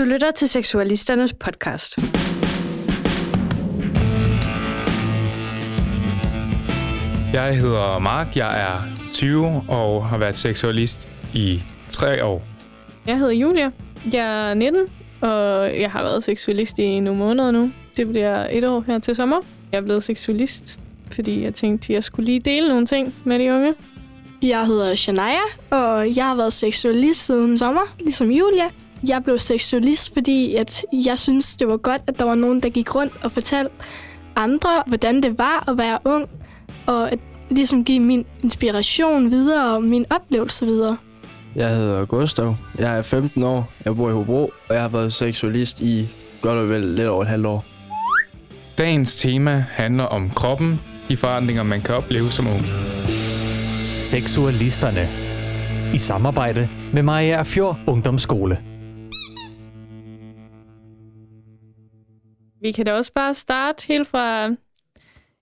Du lytter til Seksualisternes podcast. Jeg hedder Mark, jeg er 20 og har været seksualist i tre år. Jeg hedder Julia. Jeg er 19, og jeg har været seksualist i nogle måneder nu. Det bliver et år her til sommer. Jeg er blevet seksualist, fordi jeg tænkte, at jeg skulle lige dele nogle ting med de unge. Jeg hedder Shania, og jeg har været seksualist siden sommer, ligesom Julia. Jeg blev seksualist, fordi at jeg synes, det var godt, at der var nogen, der gik rundt og fortalte andre, hvordan det var at være ung, og at ligesom give min inspiration videre og min oplevelse videre. Jeg hedder Gustav. Jeg er 15 år. Jeg bor i Hobro, og jeg har været seksualist i godt og vel lidt over et halvt år. Dagens tema handler om kroppen, de forandringer, man kan opleve som ung. Seksualisterne. I samarbejde med Maja Fjord Ungdomsskole. Vi kan da også bare starte helt fra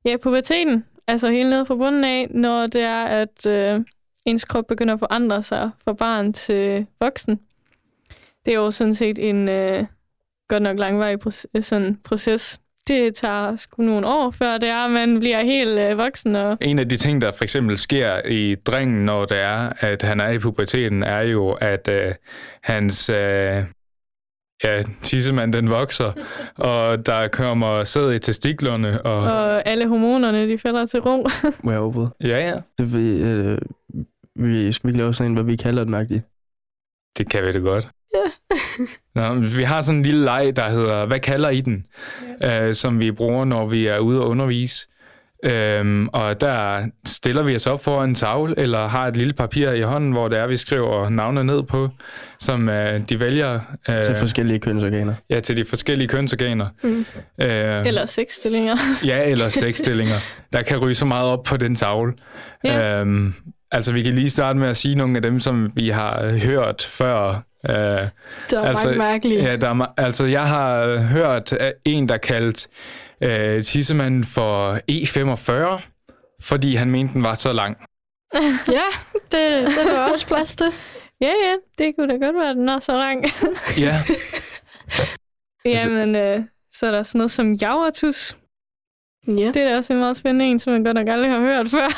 ja, puberteten. Altså helt ned fra bunden af, når det er, at øh, ens krop begynder at forandre sig fra barn til voksen. Det er jo sådan set en øh, godt nok langvarig proces, sådan proces. Det tager sgu nogle år, før det er, at man bliver helt øh, voksen. Og... En af de ting, der for eksempel sker i drengen, når det er, at han er i puberteten, er jo, at øh, hans øh, ja, tissemand den vokser, og der kommer sæd i testiklerne. Og... og alle hormonerne, de falder til ro. Må jeg overbryde? Ja, ja. Det vi, øh, vi skal vi ikke lave sådan en, hvad vi kalder den, agtigt? Det kan vi det godt. Nå, vi har sådan en lille leg, der hedder, hvad kalder I den? Ja. Øh, som vi bruger, når vi er ude og undervise. Øhm, og der stiller vi os op for en tavle, eller har et lille papir i hånden, hvor det er, vi skriver navne ned på, som øh, de vælger. Øh, til forskellige kønsorganer. Ja, til de forskellige kønsorganer. Mm. Øh, eller sexstillinger. ja, eller sexstillinger. Der kan ryge så meget op på den tavle. Ja. Øhm, altså, vi kan lige starte med at sige nogle af dem, som vi har hørt før. Øh, der er altså, mange mærkelige. Ja, der er, altså, jeg har hørt en, der kaldt øh, tissemanden for E45, fordi han mente, den var så lang. ja, det, det er der også plads til. Ja, ja, det kunne da godt være, at den er så lang. ja. Jamen, øh, så er der sådan noget som javertus. Ja. Det er da også en meget spændende en, som man godt nok aldrig har hørt før.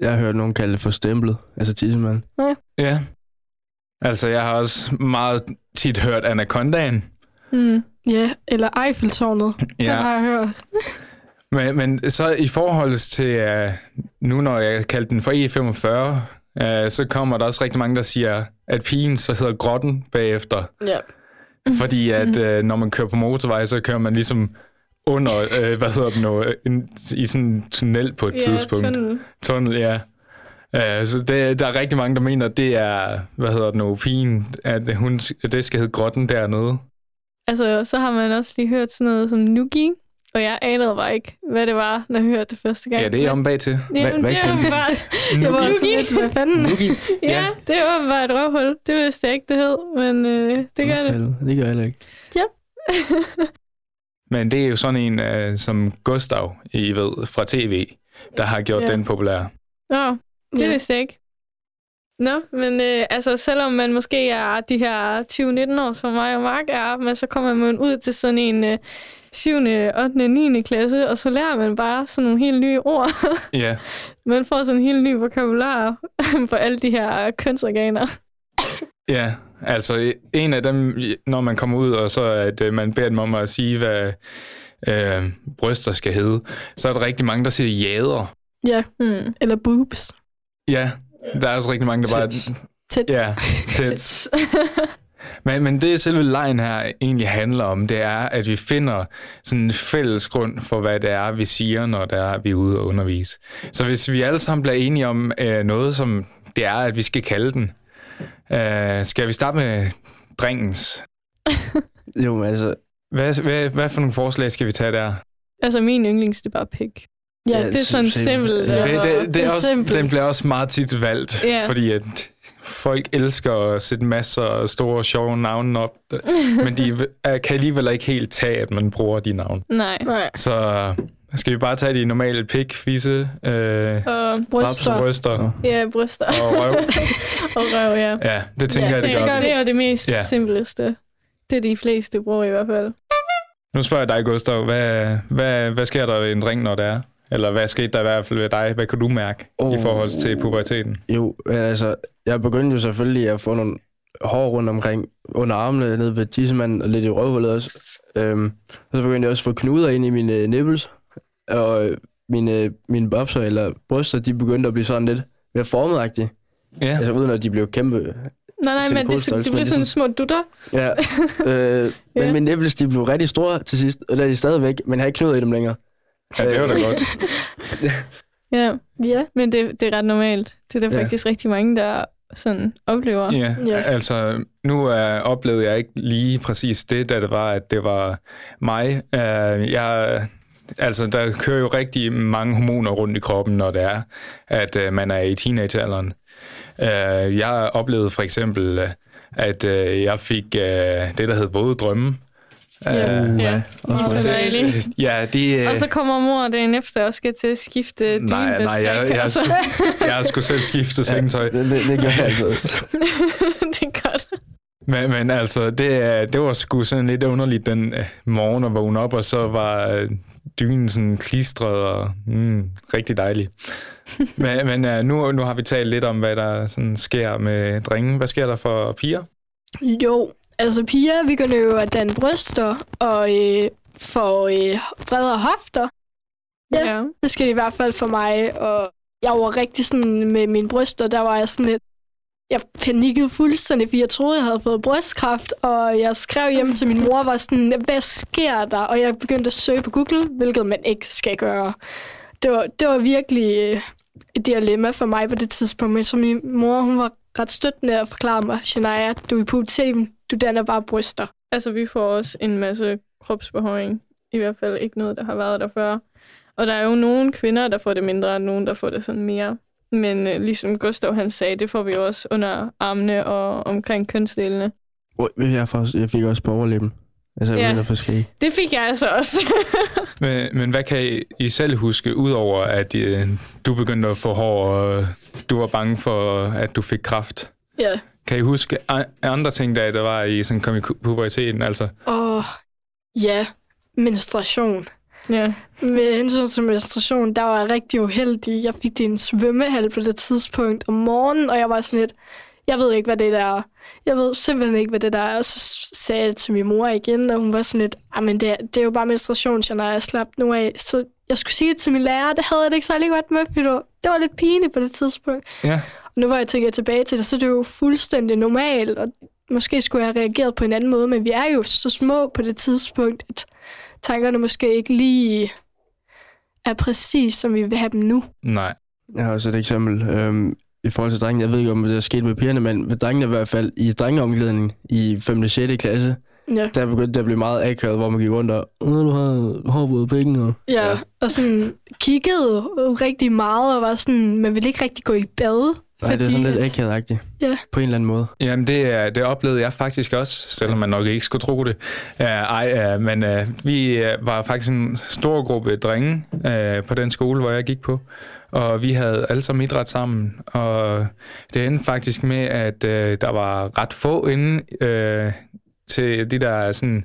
jeg har hørt nogen kalde det for stemplet, altså tissemand. Ja. ja. Altså, jeg har også meget tit hørt anacondaen. Mm. Ja, eller Eiffeltårnet. Ja. Det har jeg hørt. men, men så i forhold til, uh, nu når jeg kaldte den for E45, uh, så kommer der også rigtig mange, der siger, at pigen så hedder Grotten bagefter. Ja. Fordi at uh, når man kører på motorvej, så kører man ligesom under, uh, hvad hedder det nu, en, i sådan en tunnel på et ja, tidspunkt. Tunnel. Tunnel, ja. Uh, så det, der er rigtig mange, der mener, at det er, hvad hedder det nu, pigen, at hun, det skal hedde Grotten dernede. Altså, så har man også lige hørt sådan noget som Nugi, og jeg anede bare ikke, hvad det var, når jeg hørte det første gang. Ja, det er om bag til. Jamen, hvad, det bare... jeg var også lidt, hvad fanden? Nugi. ja, ja, det var bare et røvhul. Det vidste jeg ikke, det hed, men øh, det gør det. Det gør jeg ikke. Ja. men det er jo sådan en, uh, som Gustav, I ved, fra tv, der har gjort ja. den populær. Nå, det ja. vidste jeg ikke. Nå, men øh, altså, selvom man måske er de her 20-19 år, som mig og Mark er, men så kommer man ud til sådan en øh, 7., 8., 9. klasse, og så lærer man bare sådan nogle helt nye ord. Ja. man får sådan en helt ny vokabular for alle de her kønsorganer. Ja, altså en af dem, når man kommer ud, og så at øh, man beder dem om at sige, hvad øh, bryster skal hedde, så er der rigtig mange, der siger jader. Ja, mm. eller boobs. Ja, der er også rigtig mange, der bare... Tits. Ja, tits. men, men det selve lejen her egentlig handler om, det er, at vi finder sådan en fælles grund for, hvad det er, vi siger, når det er, vi er ude og undervise. Så hvis vi alle sammen bliver enige om øh, noget, som det er, at vi skal kalde den, øh, skal vi starte med dringens? jo, men altså... Hvad, hvad, hvad for nogle forslag skal vi tage der? Altså, min yndlings, det er bare pik. Ja, ja, det er sådan simpelt. Ja. Det, det, det er også, simpelt. Den bliver også meget tit valgt, yeah. fordi at folk elsker at sætte masser af store, sjove navne op, men de kan alligevel ikke helt tage, at man bruger de navne. Nej. Så skal vi bare tage de normale pik, fisse, øh, og bryster. bryster. Ja, bryster. Og røv. og røv, ja. Ja, det tænker ja, jeg, det gør. Det er jo det mest ja. simpleste. Det er de fleste bruger i hvert fald. Nu spørger jeg dig, Gustav, hvad, hvad, hvad sker der ved en dreng, når det er? Eller hvad skete der i hvert fald ved dig? Hvad kunne du mærke oh. i forhold til puberteten? Jo, altså, jeg begyndte jo selvfølgelig at få nogle hår rundt omkring under armene, nede ved tissemanden og lidt i røvhullet også. Øhm, og så begyndte jeg også at få knuder ind i mine øh, nipples, og øh, mine, mine bobser eller bryster, de begyndte at blive sådan lidt mere formet Ja, Altså uden at de blev kæmpe. Nej, nej, men det, det men bliver sådan ligesom- små dutter. Ja. øh, men Ja. mine nipples, de blev rigtig store til sidst, og der er de stadigvæk, men jeg har ikke knuder i dem længere. Ja det var da godt. Ja, Ja. men det, det er ret normalt. Det er der Ja. faktisk rigtig mange, der sådan oplever. Ja, Ja. altså nu uh, oplevede jeg ikke lige præcis det, da det var, at det var mig. Uh, jeg, altså, der kører jo rigtig mange hormoner rundt i kroppen, når det er, at uh, man er i teenagealderen. Uh, jeg oplevede for eksempel, uh, at uh, jeg fik uh, det, der hed våde drømme. Ja. Øh, Ja, de er så dejlige. Ja, de, uh, Og så kommer mor dagen efter og skal til at skifte din nej, nej, jeg, jeg, altså. jeg har sgu selv skiftet sengetøj. Det, det, det gør jeg altså. det er godt. Men, men altså, det, er- det var sgu sådan lidt underligt den øh, morgen at vågne op, og så var øh, dynen sådan klistret og mm, rigtig dejlig. men men øh, nu, nu har vi talt lidt om, hvad der sådan sker med drenge. Hvad sker der for piger? Jo, altså piger begynder jo at danne bryster og øh, få øh, bredere hofter. Ja. ja. Det skal det i hvert fald for mig, og jeg var rigtig sådan med mine bryster, der var jeg sådan lidt, jeg panikkede fuldstændig, fordi jeg troede, jeg havde fået brystkræft, og jeg skrev hjem til min mor, var sådan, hvad sker der? Og jeg begyndte at søge på Google, hvilket man ikke skal gøre. Det var, det var virkelig øh, et dilemma for mig på det tidspunkt, men så min mor, hun var ret støttende og forklarede mig, Shania, du er i puberteten, du danner bare bryster. Altså, vi får også en masse kropsbehøring. I hvert fald ikke noget, der har været der før. Og der er jo nogle kvinder, der får det mindre, og nogle, der får det sådan mere. Men øh, ligesom Gustav han sagde, det får vi jo også under armene og omkring kønsdelene. Oj, Jeg, får, jeg fik også på overlæben. Altså, Ja. få skæg. Det fik jeg altså også. Men, men hvad kan I, I selv huske, udover at øh, du begyndte at få hår, og du var bange for, at du fik kraft? Ja. Kan I huske andre ting, der, der var i sådan kom i puberteten? Altså, Og ja, menstruation. ja. Med hensyn til menstruation, der var jeg rigtig uheldig. Jeg fik det i en svømmehal på det tidspunkt om morgenen, og jeg var sådan lidt, jeg ved ikke, hvad det der er. Jeg ved simpelthen ikke, hvad det der er. Og så sagde jeg det til min mor igen, og hun var sådan lidt, men det, er- det er jo bare menstruation, når jeg slap nu af. Så jeg skulle sige det til min lærer, det havde jeg det ikke særlig godt med, fordi det var, det var lidt pinligt på det tidspunkt. ja. Og nu hvor jeg tænker tilbage til det, så er det jo fuldstændig normalt, og måske skulle jeg have reageret på en anden måde, men vi er jo så små på det tidspunkt, at tankerne måske ikke lige er præcis, som vi vil have dem nu. Nej. Jeg har også et eksempel. Øhm, I forhold til drengene, jeg ved ikke, om det er sket med pigerne, men ved drengene i hvert fald, i drengeomklædningen i 5. og 6. klasse, Ja. der begyndte det at blive meget akavet, hvor man gik rundt og, du har hår på penge, og... Ja, Ja. og sådan kiggede rigtig meget, og var sådan, man ville ikke rigtig gå i bad. Nej, det er sådan lidt akavet Ja. På en eller anden måde. Jamen, det, er- det oplevede jeg faktisk også, selvom man nok ikke skulle tro det. Uh, ej, uh, men uh, vi uh, var faktisk en stor gruppe drenge uh, på den skole, hvor jeg gik på. Og vi havde alle sammen idræt sammen. Og det endte faktisk med, at uh, der var ret få inde uh, til de der, sådan,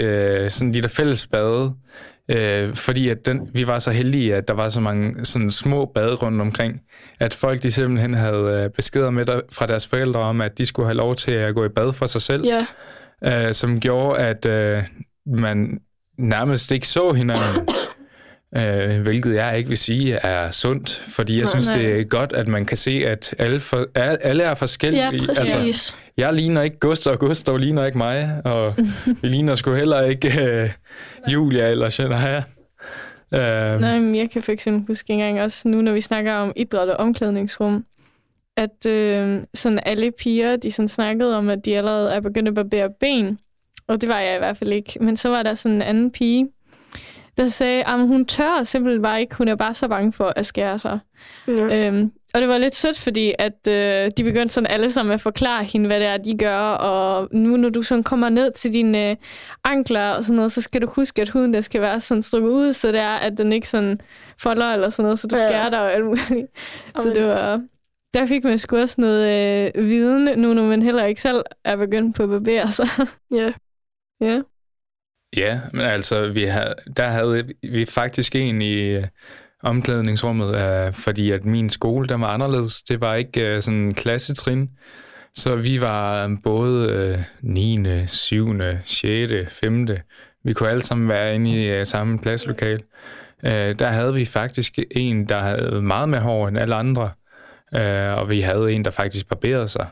uh, sådan de der fælles bade. Øh, fordi at den, vi var så heldige, at der var så mange sådan små bade rundt omkring, at folk de simpelthen havde øh, beskeder med der, fra deres forældre om, at de skulle have lov til at gå i bad for sig selv, Ja, øh, som gjorde, at øh, man nærmest ikke så hinanden. Øh, hvilket jeg ikke vil sige er sundt, fordi jeg Nej, synes, nej. det er godt, at man kan se, at alle, for, alle er forskellige. ja præcis. Altså, jeg ligner ikke Gustav, og Gustav ligner ikke mig, og vi ligner sgu heller ikke øh, Julia eller Shania. Øh, Nej, men jeg kan for eksempel huske engang også nu, når vi snakker om idræt og omklædningsrum, at øh, sådan alle piger, de sådan snakkede om, at de allerede er begyndt at barbere ben. Og det var jeg i hvert fald ikke. Men så var der sådan en anden pige, der sagde, at hun tør simpelthen bare ikke. Hun er bare så bange for at skære sig. Ja. Øhm, og det var lidt sødt, fordi at øh, de begyndte sådan alle sammen at forklare hende, hvad det er, de gør. Og nu, når du sådan kommer ned til dine øh, ankler og sådan noget, så skal du huske, at huden der skal være sådan strukket ud, så det er, at den ikke sådan folder eller sådan noget, så du Ja. skærer dig og alt muligt. Så det var, der fik man sgu også noget øh, viden, nu når man heller ikke selv er begyndt på at barbere sig. Ja. ja. Ja, men altså, vi havde, der havde vi faktisk en i øh, omklædningsrummet, øh, fordi at min skole, der var anderledes. Det var ikke øh, sådan en klassetrin. Så vi var øh, både øh, 9., 7., 6., 5. Vi kunne alle sammen være inde i øh, samme klasselokal. Øh, der havde vi faktisk en, der havde meget mere hår end alle andre. Øh, og vi havde en, der faktisk barberede sig.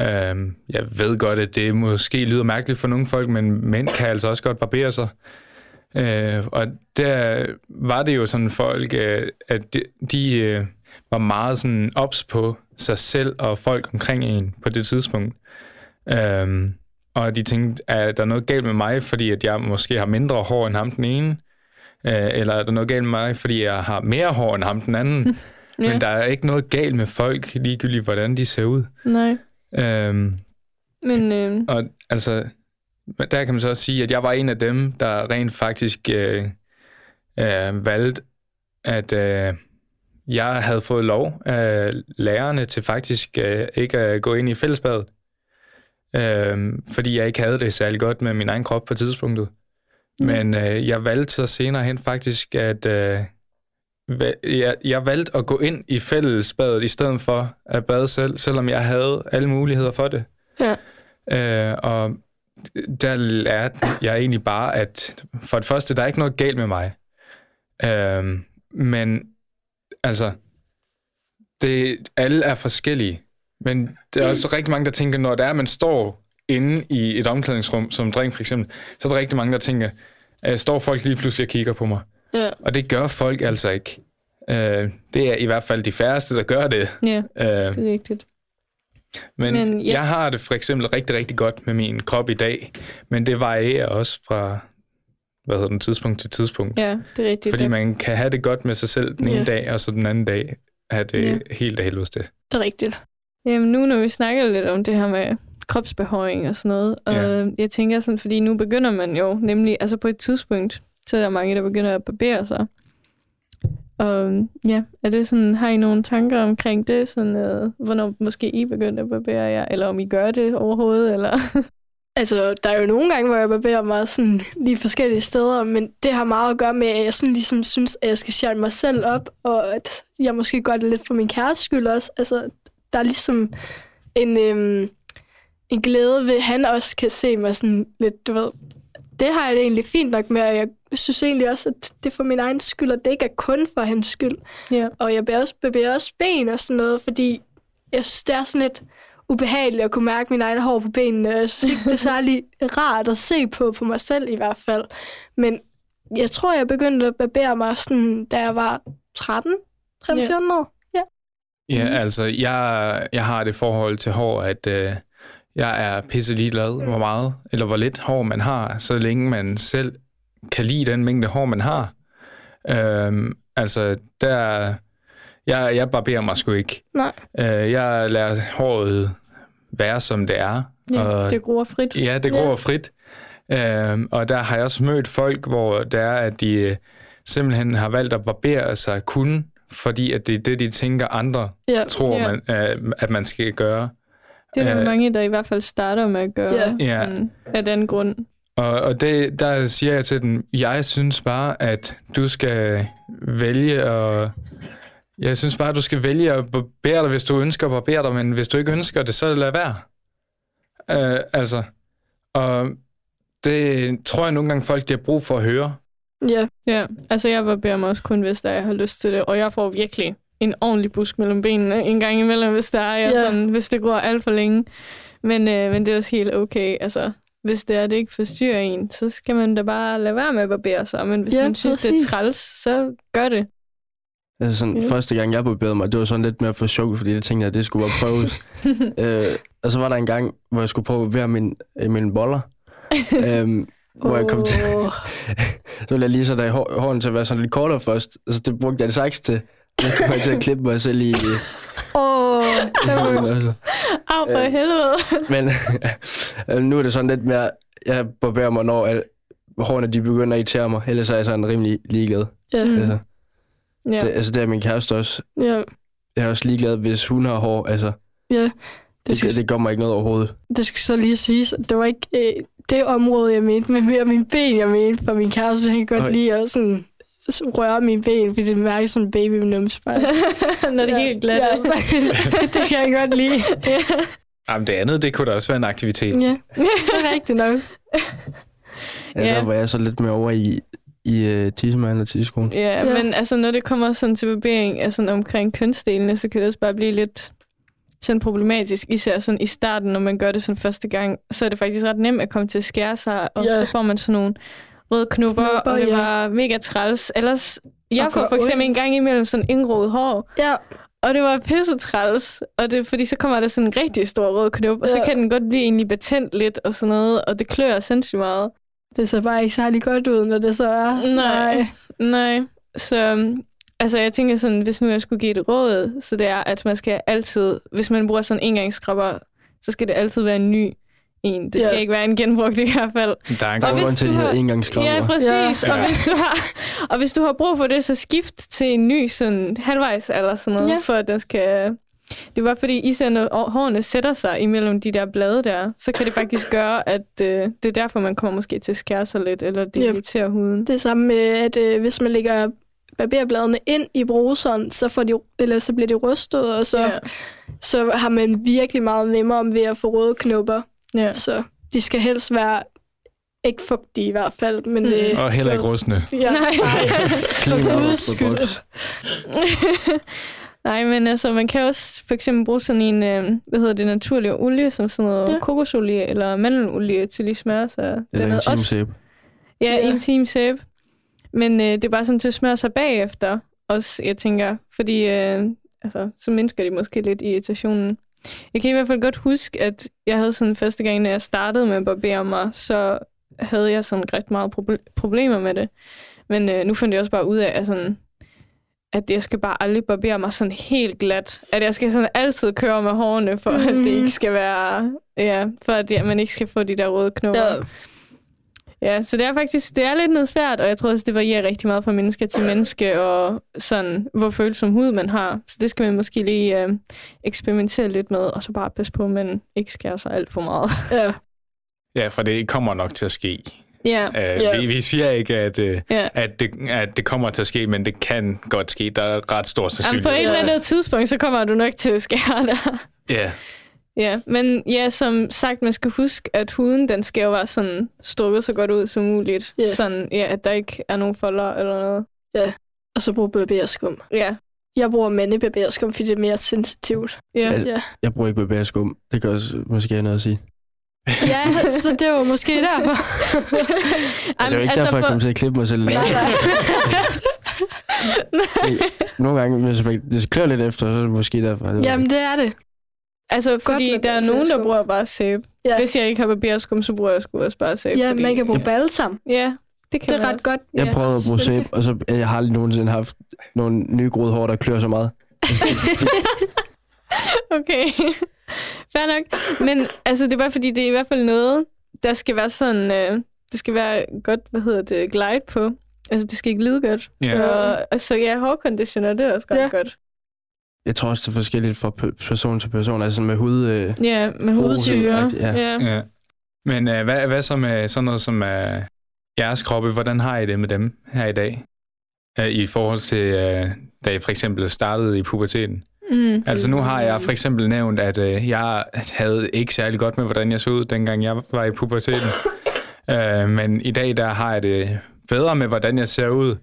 Øh, jeg ved godt, at det måske lyder mærkeligt for nogle folk, men mænd kan altså også godt barbere sig. Øh, og der var det jo sådan folk, øh, at de, de øh, var meget sådan ops på sig selv og folk omkring en på det tidspunkt. Øh, og de tænkte, er der noget galt med mig, fordi at jeg måske har mindre hår end ham den ene? Øh, eller er der noget galt med mig, fordi jeg har mere hår end ham den anden? Ja. Men der er ikke noget galt med folk, ligegyldigt hvordan de ser ud. Nej. Øhm, Men øh, og altså, der kan man så også sige, at jeg var en af dem, der rent faktisk øh, øh, valgte, at øh, jeg havde fået lov af lærerne til faktisk øh, ikke at gå ind i fællesbadet. Øh, fordi jeg ikke havde det særlig godt med min egen krop på tidspunktet. Mm. Men øh, jeg valgte så senere hen faktisk, at øh, jeg, jeg valgte at gå ind i fællesbadet i stedet for at bade selv, selvom jeg havde alle muligheder for det. Ja. Øh, og der lærte jeg egentlig bare, at for det første, der er ikke noget galt med mig. Øh, men altså, det, alle er forskellige. Men der er også rigtig mange, der tænker, når det er, at man står inde i et omklædningsrum, som dreng for eksempel, så er der rigtig mange, der tænker, at står folk lige pludselig og kigger på mig. Ja. Og det gør folk altså ikke. Øh, det er i hvert fald de færreste, der gør det. ja, Øh, det er rigtigt. men Men ja. jeg har det for eksempel rigtig, rigtig godt med min krop i dag, men det varierer også fra hvad hedder den, tidspunkt til tidspunkt. Ja, det er rigtigt. Fordi man kan have det godt med sig selv den ene Ja. dag, og så den anden dag have det Ja. helt af helvedes det. Det er rigtigt. Jamen nu, når vi snakker lidt om det her med kropsbehøring og sådan noget, og Ja. jeg tænker sådan, fordi nu begynder man jo nemlig, altså på et tidspunkt, så er der mange, der begynder at barbere sig. Og ja, er det sådan, har I nogle tanker omkring det, sådan, øh, hvornår måske I begyndte at barbere jer, eller om I gør det overhovedet, eller? Altså, der er jo nogle gange, hvor jeg barberer mig sådan lige forskellige steder, men det har meget at gøre med, at jeg sådan ligesom synes, at jeg skal shine mig selv op, og at jeg måske gør det lidt for min kæreste skyld også. Altså, der er ligesom en, øhm, en glæde ved, at han også kan se mig sådan lidt, du ved. Det har jeg det egentlig fint nok med, og jeg synes egentlig også, at det er for min egen skyld, og det ikke er kun for hans skyld. Ja. Og jeg barberer også, barberer også ben og sådan noget, fordi jeg synes, det er sådan lidt ubehageligt at kunne mærke min egen hår på benene. Jeg synes ikke, det er særlig rart at se på, på mig selv i hvert fald. Men jeg tror, jeg begyndte at barbere mig, sådan, da jeg var 13, 13 Ja. 14 år. Ja. Ja, Mhm. altså, jeg, jeg har det forhold til hår, at øh, jeg er pisse ligeglad, hvor meget eller hvor lidt hår man har, så længe man selv kan lide den mængde hår, man har. Øhm, altså, der... Jeg, jeg barberer mig sgu ikke. Nej. Øh, jeg lader håret være, som det er. ja og, det gror frit. Ja, det gror frit. Øhm, og der har jeg også mødt folk, hvor det er, at de øh, simpelthen har valgt at barbere sig kun, fordi at det er det, de tænker, andre Ja. tror, Ja. man, øh, at man skal gøre. Det er der Øh, mange, der i hvert fald starter med at gøre. Ja. sådan, af den grund. Og, og det, der siger jeg til den, jeg synes bare, at du skal vælge at... Jeg synes bare, at du skal vælge at barbere dig, hvis du ønsker at barbere dig, men hvis du ikke ønsker det, så lad være. Øh, altså, og det tror jeg nogle gange folk, de har brug for at høre. Ja. Ja, altså jeg barberer mig også kun, hvis der jeg har lyst til det, og jeg får virkelig en ordentlig busk mellem benene en gang imellem, hvis der er, Ja. sådan, hvis det går alt for længe. Men, øh, men det er også helt okay. Altså, hvis det er, det ikke forstyrrer en, så skal man da bare lade være med at barbere sig. Men hvis Ja, man synes, det præcis. er træls, så gør det. Altså sådan, Ja. første gang jeg barberede mig, det var sådan lidt mere for sjov, fordi jeg tænkte, at det skulle bare prøves. øh, og så var der en gang, hvor jeg skulle prøve at barbere min, øh, mine boller. øhm, hvor jeg kom til, så ville jeg lige så der hår, hårene til at være sådan lidt kortere først. Så det brugte jeg en saks til. Jeg til at klippe mig selv i, Åh, altså. Au, for Øh. helvede. Men øh, nu er det sådan lidt mere, jeg barberer mig, når at hårene de begynder at irritere mig. Ellers er jeg sådan rimelig ligeglad. Ja. Mm. Altså, Ja. det, altså, det er min kæreste også. ja. jeg er også ligeglad, hvis hun har hår. Altså, Ja, det, det skal, det, det gør mig ikke noget overhovedet. det skal så lige siges, at det var ikke øh, det område, jeg mente, men mere mine ben, jeg mente, for min kæreste, han kan godt Oj. lide at sådan røre mine ben, fordi det mærker som en baby numsespejl. Når det er helt glat. Ja, det, det kan jeg godt lide. Jamen, det andet, det kunne da også være en aktivitet. Ja, det er rigtigt nok. Ja, Ja. Der var jeg så lidt mere over i, i uh, tissemanden og tisseskoen. Ja, Ja. ja, men altså, når det kommer sådan til barbering af sådan omkring kønsdelene, så kan det også bare blive lidt sådan problematisk, især sådan i starten, når man gør det sådan første gang, så er det faktisk ret nemt at komme til at skære sig, og Ja. så får man sådan nogle røde knupper, Knupper, og det ja. var mega træls. Ellers, jeg Og får for eksempel ondt. en gang imellem sådan indgroet hår, Ja, og det var pisse træls, og det, fordi så kommer der sådan en rigtig stor rød knop, og så Ja. kan den godt blive egentlig betændt lidt og sådan noget, og det klør sindssygt meget. det ser bare ikke særlig godt ud, når det så er. Nej. Nej, så um, altså jeg tænker sådan, hvis nu jeg skulle give et råd, så det er, at man skal altid, hvis man bruger sådan en engangsskrabber, så skal det altid være en ny en. Det skal Ja. ikke være en genbrugt i hvert fald. Der er en hvis grund til, at du de hedder har- engangsskrabber. Ja, præcis. Ja. Og, hvis du har, og hvis du har brug for det, så skift til en ny sådan halvvejs eller sådan noget, Ja. for at der skal... Det var fordi, især når hårene sætter sig imellem de der blade der, så kan det faktisk gøre, at øh, det er derfor, man kommer måske til at skære sig lidt, eller det irriterer huden. Det er samme med, at øh, hvis man lægger barberbladene ind i bruseren, så, får de, eller så bliver de rystet, og så, Ja. så har man virkelig meget nemmere ved at få røde knopper. Ja. Så de skal helst være ikke fugtige i hvert fald, men Mm. det... Og heller ikke rustne. Ja, Nej. Clean For out guds the skyld. box. Nej, men altså, man kan også for eksempel bruge sådan en, øh, hvad hedder det, naturlig olie, som sådan noget Ja. kokosolie eller mandelolie til lige smøre sig. Eller en også, timesæbe. ja, Ja. en team sæbe. Men øh, det er bare sådan til at smøre sig bagefter også, jeg tænker. Fordi øh, altså, så mindsker det måske lidt irritationen. Jeg kan i hvert fald godt huske, at jeg havde sådan første gang, når jeg startede med at barbere mig, så havde jeg sådan ret meget proble- problemer med det. Men øh, nu fandt jeg også bare ud af, at, sådan, at jeg skal bare aldrig barbere mig sådan helt glat. At jeg skal sådan altid køre med hårene, for mm. at det Mhm. ikke skal være... Ja, for at ja, man ikke skal få de der røde knopper. Ja. Ja, så det er faktisk det er lidt noget svært, og jeg tror også, det varierer rigtig meget fra menneske til menneske, og sådan, hvor følsom hud man har. Så det skal man måske lige øh, eksperimentere lidt med, og så bare passe på, at man ikke skærer sig alt for meget. ja. Ja, for det kommer nok til at ske. ja, Ja. vi, vi siger ikke, at, uh, ja. at, det, at det kommer til at ske, men det kan godt ske. Der er ret stor Jamen, sandsynlighed. på et eller andet tidspunkt, så kommer du nok til at skære der. Ja, Ja, men ja, som sagt, man skal huske, at huden, den skal jo være sådan strukket så godt ud som muligt. Ja. Sådan, ja, at der ikke er nogen folder eller noget. Og så bruge barberskum. Ja, Jeg bruger mandebarberskum, fordi det er mere sensitivt. ja. Ja. Ja, Jeg bruger ikke barberskum. Det kan også måske have noget at sige. ja så det var måske derfor. Ja, det er jo ikke derfor, jeg kommer til at klippe mig selv. Nej, nej. Nogle gange, hvis jeg det klør lidt efter, så er det måske derfor. Jeg Jamen, det er det. Altså, fordi med der er nogen, der bruger bare sæbe. Ja. Hvis jeg ikke har barberskum, så bruger jeg sgu også bare sæbe. Ja, fordi, man kan bruge balsam. Ja, det kan Det er ret også. godt. Jeg Ja. prøvede at bruge Så- sæbe, og så jeg har aldrig nogensinde haft nogle nygroede hår, der klør så meget. Okay. Fair nok. Men altså, det er bare fordi, det er i hvert fald noget, der skal være sådan... Øh, det skal være godt, hvad hedder det, glide på. Altså, det skal ikke lide godt. Ja. Så, altså, ja, hårconditioner, det er også ret Ja. godt. Jeg tror også, det er forskelligt fra pe- person til person. Altså med hud... Øh, Ja, med hudsyre. Ja. ja. ja. Men uh, hvad, hvad så med sådan noget som uh, jeres kroppe? Hvordan har I det med dem her i dag? Uh, I forhold til, uh, da I for eksempel startede i puberteten. Mm. Altså nu har jeg for eksempel nævnt, at øh, jeg havde ikke særlig godt med, hvordan jeg så ud, dengang jeg var i puberteten. øh, men i dag, der har jeg det bedre med, hvordan jeg ser ud.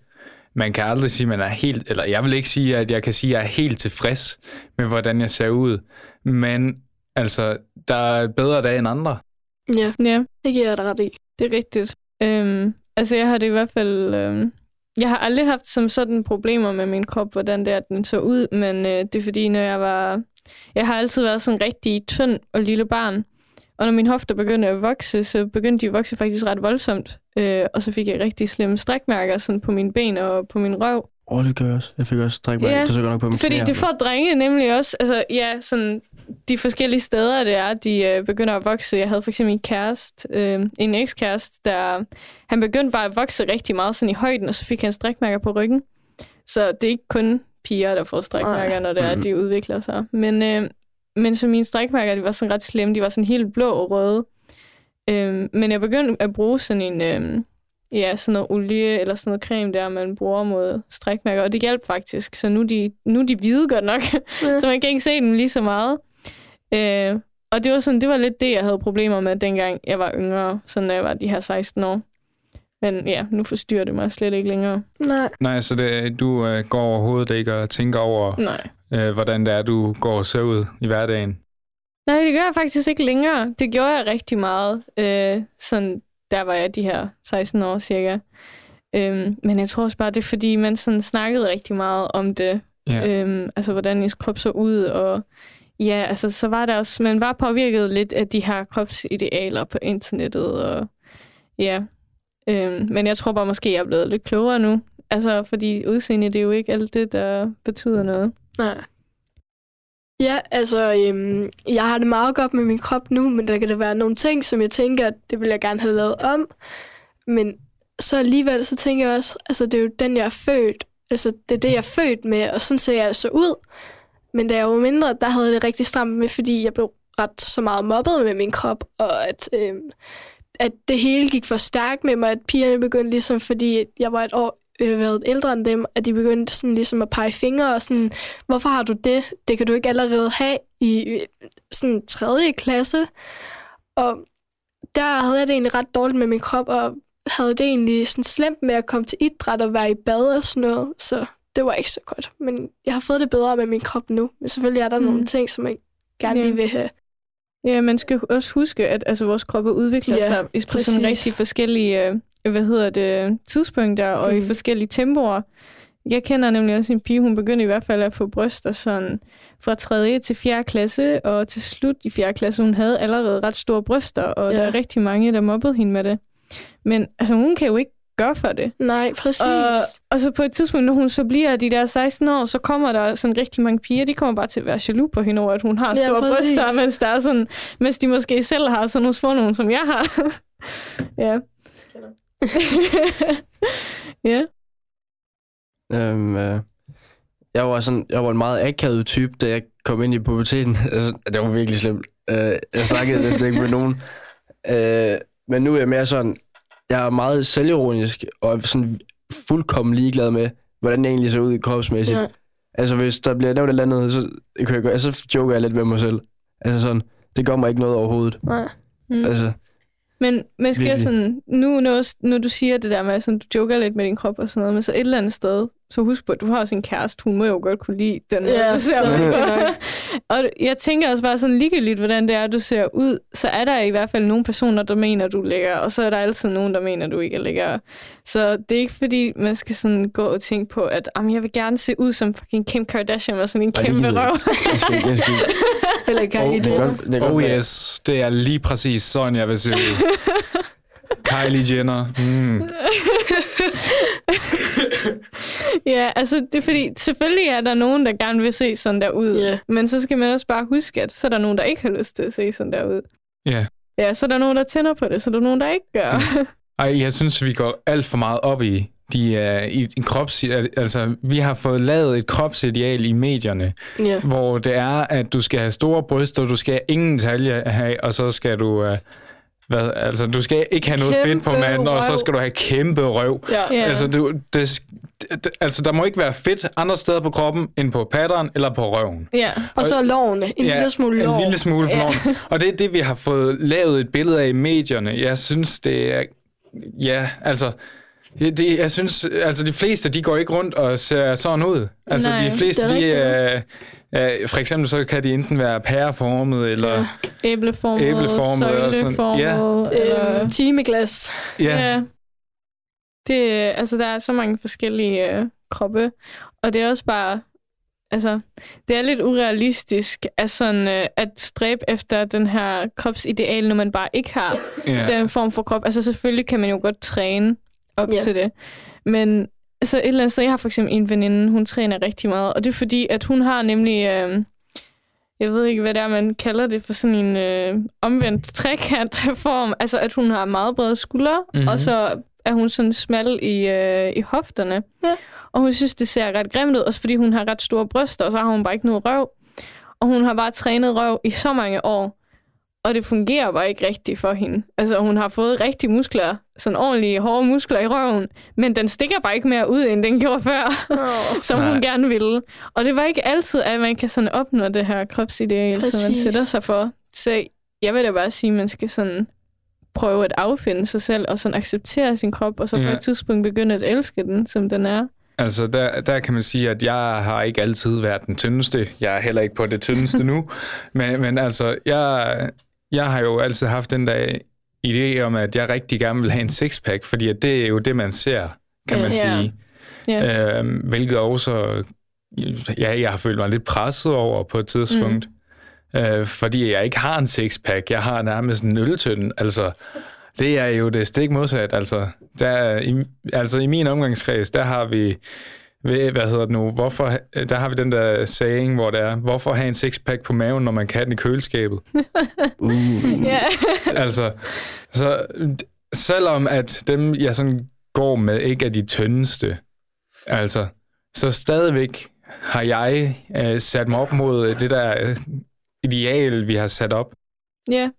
Man kan aldrig sige, at man er helt, eller jeg vil ikke sige, at jeg kan sige, at jeg er helt tilfreds med, hvordan jeg ser ud. Men altså, der er bedre dage end andre. Ja, Ja, det giver jeg dig ret i. det er rigtigt. Øhm, altså, jeg har det i hvert fald... Øhm, jeg har aldrig haft som sådan problemer med min krop, hvordan det er, den så ud, men øh, det er fordi, når jeg var... Jeg har altid været sådan rigtig tynd og lille barn, og når mine hofter begyndte at vokse, så begyndte de at vokse faktisk ret voldsomt. Øh, og så fik jeg rigtig slemme strækmærker sådan på mine ben og på min røv. Åh, det gør jeg også. Jeg fik også stræk mig. Ja, det så godt nok på mine Fordi knæ. det får drenge nemlig også, altså ja, sådan de forskellige steder, det er, de øh, begynder at vokse. Jeg havde for eksempel en kæreste, øh, en ekskæreste, der han begyndte bare at vokse rigtig meget sådan i højden, og så fik han strikmærker på ryggen. Så det er ikke kun piger, der får strækmærker, når det er, Mhm. de udvikler sig. Men, øh, men så mine strækmærker, de var sådan ret slemme. De var sådan helt blå og røde. Øh, men jeg begyndte at bruge sådan en, øh, ja, sådan noget olie eller sådan noget creme der, man bruger mod strækmærker, og det hjalp faktisk. Så nu er de, nu de hvide godt nok, Ja. så man kan ikke se dem lige så meget. Øh, og det var, sådan, det var lidt det, jeg havde problemer med, dengang jeg var yngre, så når jeg var de her 16 år. Men ja, nu forstyrrer det mig slet ikke længere. Nej. Nej, så det, du øh, går overhovedet ikke og tænker over, Nej. øh, hvordan det er, du går og ser ud i hverdagen. Nej, det gør jeg faktisk ikke længere. Det gjorde jeg rigtig meget. Øh, sådan, der var jeg de her 16 år cirka. Øhm, men jeg tror også bare, det er fordi, man sådan snakkede rigtig meget om det. Ja. Øhm, altså, hvordan ens krop så ud. Og ja, altså, så var der også... Man var påvirket lidt af de her kropsidealer på internettet. Og ja. Øhm, men jeg tror bare, måske jeg er blevet lidt klogere nu. Altså, fordi udseende, det er jo ikke alt det, der betyder noget. Nej. Ja, altså, øhm, jeg har det meget godt med min krop nu, men der kan der være nogle ting, som jeg tænker, at det vil jeg gerne have lavet om. Men så alligevel, så tænker jeg også, altså, det er jo den, jeg er født. Altså, det er det, jeg er født med, og sådan ser jeg altså ud. Men da jeg var mindre, der havde jeg det rigtig stramt med, fordi jeg blev ret så meget mobbet med min krop, og at, øhm, at det hele gik for stærkt med mig, at pigerne begyndte ligesom, fordi jeg var et år øh, været ældre end dem, at de begyndte sådan ligesom at pege fingre og sådan, hvorfor har du det? Det kan du ikke allerede have i øh, sådan tredje klasse. Og der havde jeg det egentlig ret dårligt med min krop, og havde det egentlig sådan slemt med at komme til idræt og være i bad og sådan noget, så det var ikke så godt. Men jeg har fået det bedre med min krop nu. Men selvfølgelig er der mm. Nogle ting, som jeg gerne Ja. lige vil have. Ja, man skal også huske, at altså, vores kroppe udvikler Ja, sig på sådan rigtig forskellige øh, hvad hedder det, tidspunkter og mm. i Mhm. forskellige tempoer. Jeg kender nemlig også en pige, hun begyndte i hvert fald at få bryster sådan fra 3. til 4. klasse, og til slut i 4. klasse, hun havde allerede ret store bryster, og Ja. der er rigtig mange, der mobbede hende med det. Men altså, hun kan jo ikke gøre for det. Nej, præcis. Og, og så på et tidspunkt, når hun så bliver de der 16 år, så kommer der sådan rigtig mange piger, de kommer bare til at være jaloux på hende over, at hun har store ja, præcis. bryster, mens, der er sådan, mens de måske selv har sådan nogle små nogle, som jeg har. ja. ja. Øhm, øh, jeg var sådan, jeg var en meget akavet type, da jeg kom ind i puberteten. Altså, det var virkelig slemt. Øh, jeg snakkede næsten ikke med nogen. Øh, men nu er jeg mere sådan, jeg er meget selvironisk, og er sådan fuldkommen ligeglad med, hvordan det egentlig ser ud kropsmæssigt. Ja. Altså, hvis der bliver nævnt et eller andet, så, kan jeg, altså, så joker jeg lidt med mig selv. Altså sådan, det gør mig ikke noget overhovedet. Nej. Mm. Altså, Men måske Virkelig. sådan, nu når, når du siger det der med, at du joker lidt med din krop og sådan noget, men så et eller andet sted, så husk på, at du har også en kæreste, hun må jo godt kunne lide den Ja, du ser det og jeg tænker også bare sådan ligegyldigt, hvordan det er, du ser ud, så er der i hvert fald nogle personer, der mener, du er lækker, og så er der altid nogen, der mener, du ikke er lækker. Så det er ikke fordi, man skal sådan gå og tænke på, at "Jamen, jeg vil gerne se ud som fucking Kim Kardashian med sådan en Ej, kæmpe røv. jeg skal, jeg Eller kan Oh, I det er det? godt, det er godt Oh yes, det er lige præcis sådan, jeg vil se ud. Kylie Jenner. Mm. Ja, altså det er fordi, selvfølgelig er der nogen, der gerne vil se sådan der ud. Ja. Men så skal man også bare huske, at så er der nogen, der ikke har lyst til at se sådan der ud. Ja. Ja, så er der nogen, der tænder på det, så er der nogen, der ikke gør. Ej, jeg synes, vi går alt for meget op i de uh, i en krops, altså vi har fået lavet et kropsideal i medierne, Ja. hvor det er, at du skal have store bryster, du skal ingen talje have, og så skal du, uh, hvad, altså du skal ikke have noget fedt på Kæmpe manden, og så røv. skal du have kæmpe røv. Ja. Ja. Altså, du, det, det, altså, der må ikke være fedt andre steder på kroppen, end på patteren eller på røven. ja. Og så lovene. En lille smule lov. En lille smule på Ja. ja. Og det er det, vi har fået lavet et billede af i medierne. Jeg synes, det er... Ja, altså... Det, jeg synes, altså de fleste, de går ikke rundt og ser sådan ud. Altså Nej, de fleste, det er de, øh, øh, for eksempel så kan de enten være pæreformet, eller Ja. Æbleformet, Æbleformet søjleformet. Ja. eller- Øhm, timeglas. ja, ja. Ja. Det, altså, der er så mange forskellige øh, kroppe, og det er også bare, altså, det er lidt urealistisk at, sådan, øh, at stræbe efter den her kropsideal, når man bare ikke har ja. den form for krop. Altså, selvfølgelig kan man jo godt træne op Ja. til det, men altså, et eller andet sted, jeg har for eksempel en veninde, hun træner rigtig meget, og det er fordi, at hun har nemlig... Øh, jeg ved ikke, hvad det er, man kalder det for sådan en øh, omvendt trekantform. Altså, at hun har meget brede skuldre, Mhm. mm-hmm. og så er hun sådan smal i, øh, i hofterne. Ja. Og hun synes, det ser ret grimt ud, også fordi hun har ret store bryster, og så har hun bare ikke noget røv. Og hun har bare trænet røv i så mange år, og det fungerer bare ikke rigtigt for hende. Altså, hun har fået rigtige muskler, sådan ordentlige, hårde muskler i røven, men den stikker bare ikke mere ud, end den gjorde før, Oh. som Nej. hun gerne ville. Og det var ikke altid, at man kan sådan opnå det her kropsideal, som man sætter sig for. Så jeg vil da bare sige, at man skal sådan prøve at affinde sig selv, og sådan acceptere sin krop, og så på Ja. et tidspunkt begynde at elske den, som den er. Altså, der, der kan man sige, at jeg har ikke altid været den tyndeste. Jeg er heller ikke på det tyndeste nu. Men, men altså, jeg, jeg har jo altid haft den der idé om, at jeg rigtig gerne vil have en sixpack, fordi at det er jo det, man ser, kan man Ja. sige. Ja. Øhm, hvilket også, ja, jeg har følt mig lidt presset over på et tidspunkt. Mm. Øh, fordi jeg ikke har en sixpack. Jeg har nærmest en øltønde. Altså, det er jo det stik modsat. Altså, der, i, altså i min omgangskreds, der har vi, ved- hvad hedder det nu, hvorfor, der har vi den der saying, hvor det er, hvorfor have en sixpack på maven, når man kan have den i køleskabet? Uh. ja. altså, så selvom at dem, jeg sådan går med, ikke er de tyndeste, altså, så stadigvæk har jeg øh, sat mig op mod det der øh, ideal, vi har sat op. Ja,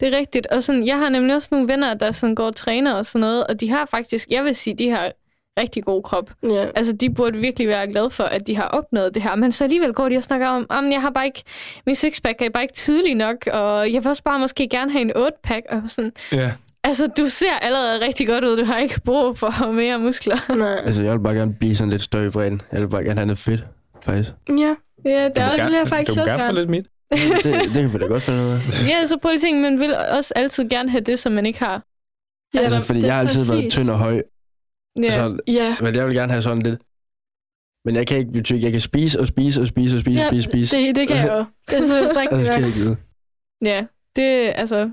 det er rigtigt. Og sådan, jeg har nemlig også nogle venner, der sådan går og træner og sådan noget, og de har faktisk, jeg vil sige, de har rigtig god krop. Ja. Altså, de burde virkelig være glade for, at de har opnået det her. Men så alligevel går de og snakker om, at jeg har bare ikke, min sixpack er bare ikke tydelig nok, og jeg vil også bare måske gerne have en 8-pack. Og sådan, Ja. altså, du ser allerede rigtig godt ud. Du har ikke brug for mere muskler. Nej. Altså, jeg vil bare gerne blive sådan lidt større i bredden. Jeg vil bare gerne have noget fedt, faktisk. Ja. Ja, det er også, jeg faktisk du også gerne få gerne. lidt mit. Det, det kan vi da godt finde ud af. ja, så prøv lige at tænke, man vil også altid gerne have det, som man ikke har. Ja, Altså, fordi det jeg har altid været præcis. tynd og høj. Ja, Så, Ja. men jeg vil gerne have sådan lidt. Men jeg kan ikke betyde, jeg kan spise og spise og spise og spise ja og spise, spise. det, det kan jeg jo. Det er så rigtigt skal jeg nok. ikke ja. Det, altså,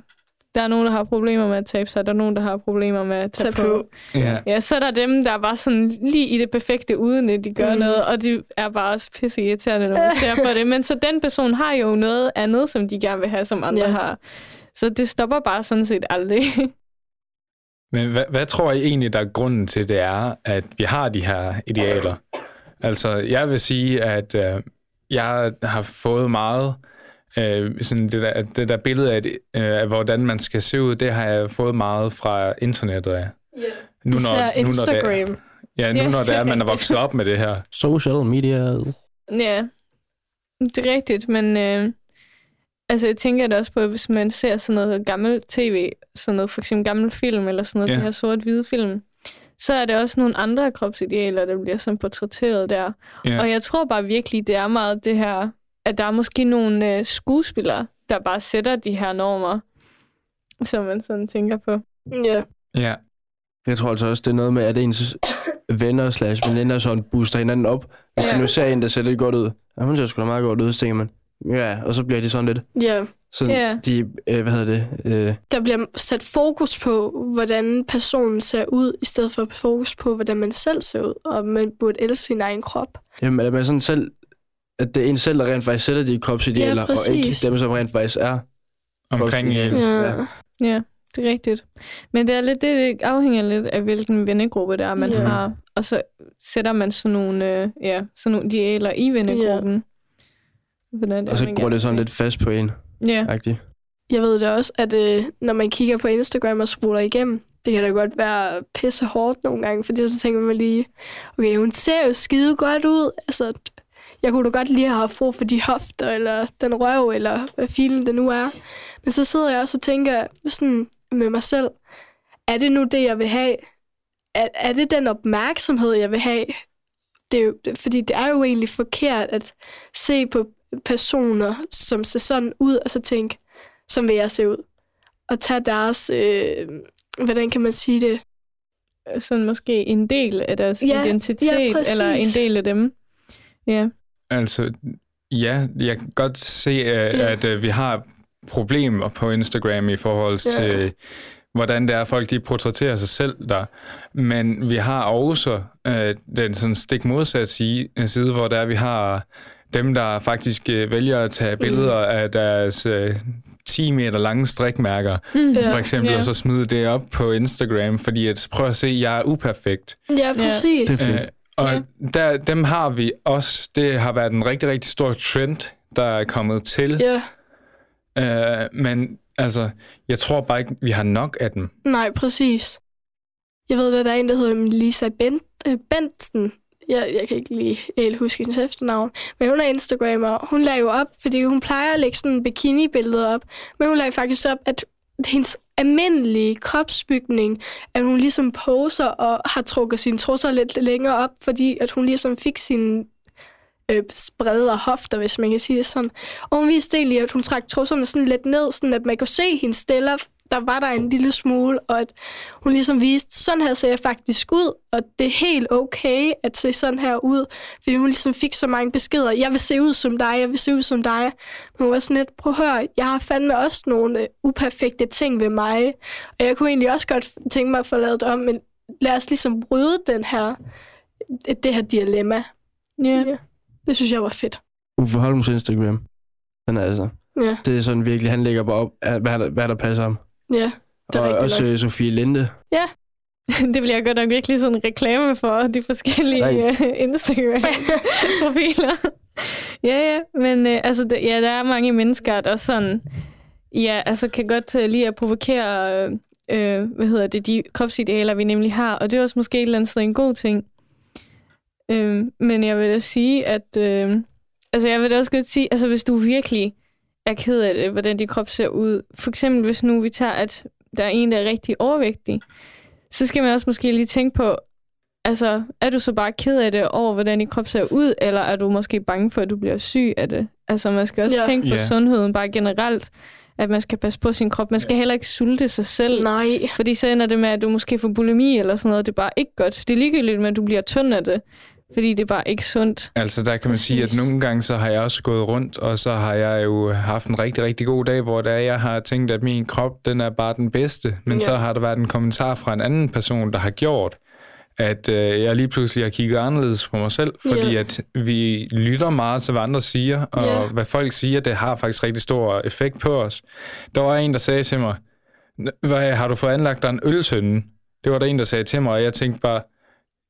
der er nogen, der har problemer med at tabe sig, der er nogen, der har problemer med at tage Tag på. på. Ja. Ja, så er der dem, der er bare sådan lige i det perfekte, uden at de gør mm. noget, og de er bare også pisse irriterende, når man ser på det. Men så den person har jo noget andet, som de gerne vil have, som andre Ja. har. Så det stopper bare sådan set aldrig. Men hvad, hvad tror I egentlig, der er grunden til, det er, at vi har de her idealer? Altså, jeg vil sige, at øh, jeg har fået meget øh, sådan det, der, det der billede af, det, øh, af, hvordan man skal se ud, det har jeg fået meget fra internettet af. Ja. Nu, Især når, nu, når det, Instagram. ja, nu Ja, når det er er, man er vokset op med det her. Social media. ja, det er rigtigt, men øh, altså, jeg tænker det også på, hvis man ser sådan noget gammel tv, sådan noget for eksempel gammel film, eller sådan noget, ja. de her sort-hvide film, så er det også nogle andre kropsidealer, der bliver sådan portrætteret der. Ja. Og jeg tror bare virkelig, det er meget det her, at der er måske nogle øh, skuespillere, der bare sætter de her normer, som man sådan tænker på. Ja. Ja. Jeg tror altså også, det er noget med, at ens venner slash veninder sådan booster hinanden op. Hvis Ja. de nu ser en, der ser lidt godt ud. Ja, hun ser sgu da meget godt ud, så tænker man. Ja, og så bliver de sådan lidt. ja. Sådan, Ja. de, øh, hvad hedder det? Øh, Der bliver sat fokus på, hvordan personen ser ud, i stedet for fokus på, hvordan man selv ser ud, og man burde elske sin egen krop. jamen, at man sådan selv, at det er en selv, der rent faktisk sætter de kropsidealer, Ja, og ikke præcis. dem, som rent faktisk er. Omkring en. Ja. Ja. Ja, det er rigtigt. Men det er lidt det afhænger lidt af, hvilken vennegruppe det er, man Ja. har. Og så sætter man sådan nogle, øh, ja, sådan nogle idealer i vennegruppen. Hvordan Og så går det sådan lidt fast på en. Ja, Agtigt. Jeg ved det også, at øh, når man kigger på Instagram og scroller igennem, det kan da godt være pisse hårdt nogle gange, fordi så tænker man lige, okay, hun ser jo skide godt ud. Altså, jeg kunne da godt lige have brug for de hofter, eller den røv, eller hvad filen det nu er. Men så sidder jeg også og tænker sådan med mig selv, er det nu det, jeg vil have? Er, er det den opmærksomhed, jeg vil have? Det er jo, det- fordi det er jo egentlig forkert at se på personer, som ser sådan ud, og så tænke, som vil jeg se ud. Og tage deres, øh, hvordan kan man sige det? sådan måske en del af deres Ja, identitet, ja, præcis. eller en del af dem. Ja, Altså, ja, jeg kan godt se, at, Ja. at øh, vi har problemer på Instagram i forhold Ja. til, hvordan det er, folk de portrætterer sig selv der. Men vi har også øh, den sådan stik modsat side, side, hvor der er, vi har dem, der faktisk øh, vælger at tage billeder af deres øh, 10 meter lange strikmærker, Mm. For eksempel, Ja. og så smide det op på Instagram, fordi at, prøv at se, jeg er uperfekt. Ja, præcis. Det er fedt. Øh, og Ja. der, dem har vi også. Det har været en rigtig, rigtig stor trend, der er kommet til. Ja, Øh, men altså, jeg tror bare ikke, vi har nok af dem. nej, præcis. Jeg ved, at der er en, der hedder Lisa Bent, øh, Bentsen. Jeg, jeg kan ikke lige helt huske hendes efternavn. Men hun er Instagrammer. Hun lagde jo op, fordi hun plejer at lægge sådan bikini-billeder op. Men hun lagde faktisk op, at hendes almindelige kropsbygning, at hun ligesom poser og har trukket sine trusser lidt længere op, fordi at hun ligesom fik sine øh, bredere hofter, hvis man kan sige det sådan. Og hun viste egentlig, at hun trak trusserne sådan lidt ned, sådan at man kunne se hendes stiller. Der var der en lille smule, og at hun ligesom viste, sådan her ser jeg faktisk ud, og det er helt okay at se sådan her ud, fordi hun ligesom fik så mange beskeder. Jeg vil se ud som dig, jeg vil se ud som dig. Men hun var sådan lidt, prøv at høre, jeg har fandme også nogle øh, uperfekte ting ved mig, og jeg kunne egentlig også godt tænke mig at få lavet det om, men lad os ligesom bryde den her, det her dilemma. Ja. Ja. Det synes jeg var fedt. Uffe Holms Instagram. Den er altså. Ja, Det er sådan virkelig, han lægger bare op, at- hvad der, hvad der passer ham. Ja. Det er og også nok. Sofie Linde. Det bliver godt nok virkelig sådan en reklame for de forskellige Right. uh, Instagram-profiler. ja, ja, men uh, altså, det, ja, der er mange mennesker, der sådan, ja, altså kan godt uh, lide at provokere, uh, hvad hedder det, de kropsidealer, vi nemlig har, og det er også måske et eller andet sted en god ting. Uh, men jeg vil da sige, at, uh, altså jeg vil da også godt sige, altså hvis du virkelig er ked af det, hvordan din krop ser ud, for eksempel hvis nu vi tager, at der er en, der er rigtig overvægtig, så skal man også måske lige tænke på, altså, er du så bare ked af det over, hvordan din krop ser ud, eller er du måske bange for, at du bliver syg af det? Altså, man skal også Ja. tænke på Ja. sundheden bare generelt, at man skal passe på sin krop. Man skal heller ikke sulte sig selv, Nej. fordi så ender det med, at du måske får bulimi eller sådan noget. Det er bare ikke godt. Det er ligegyldigt med, at du bliver tynd af det, fordi det er bare ikke sundt. Altså, der kan man sige, at nogle gange så har jeg også gået rundt, og så har jeg jo haft en rigtig, rigtig god dag, hvor der jeg har tænkt, at min krop, den er bare den bedste. Men Ja. så har der været en kommentar fra en anden person, der har gjort, at øh, jeg lige pludselig har kigget anderledes på mig selv, fordi Ja. at vi lytter meget til, hvad andre siger, og Ja. hvad folk siger, det har faktisk rigtig stor effekt på os. Der var en, der sagde til mig, hvad, har du fået anlagt dig en øltønde? Det var der en, der sagde til mig, og jeg tænkte bare,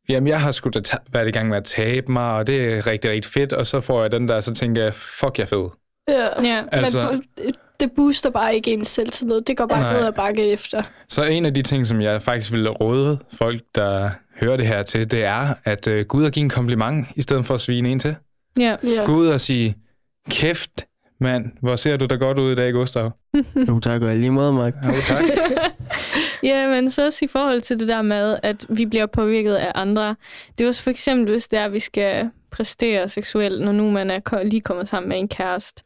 Jamen, jeg har sgu da været i gang med at tabe mig, og det er rigtig, rigtig fedt. Og så får jeg den der, så tænker jeg, fuck, jeg er fed. Ja. Ja. Altså- Men for, det booster bare ikke ens selvtillid. Det går bare Nej. ned ad bakke efter. Så en af de ting, som jeg faktisk vil råde folk, der hører det her til, det er, at øh, gå ud og give en kompliment, i stedet for at svine en til. Ja. Ja. Gå ud og sige, kæft, mand, hvor ser du da godt ud i dag, Gustav. Jo, tak og lige måde, Mark. Jo, tak. Ja, men så også i forhold til det der med, at vi bliver påvirket af andre. Det er også for eksempel, hvis det er, at vi skal præstere seksuelt, når nu man er lige kommet sammen med en kæreste.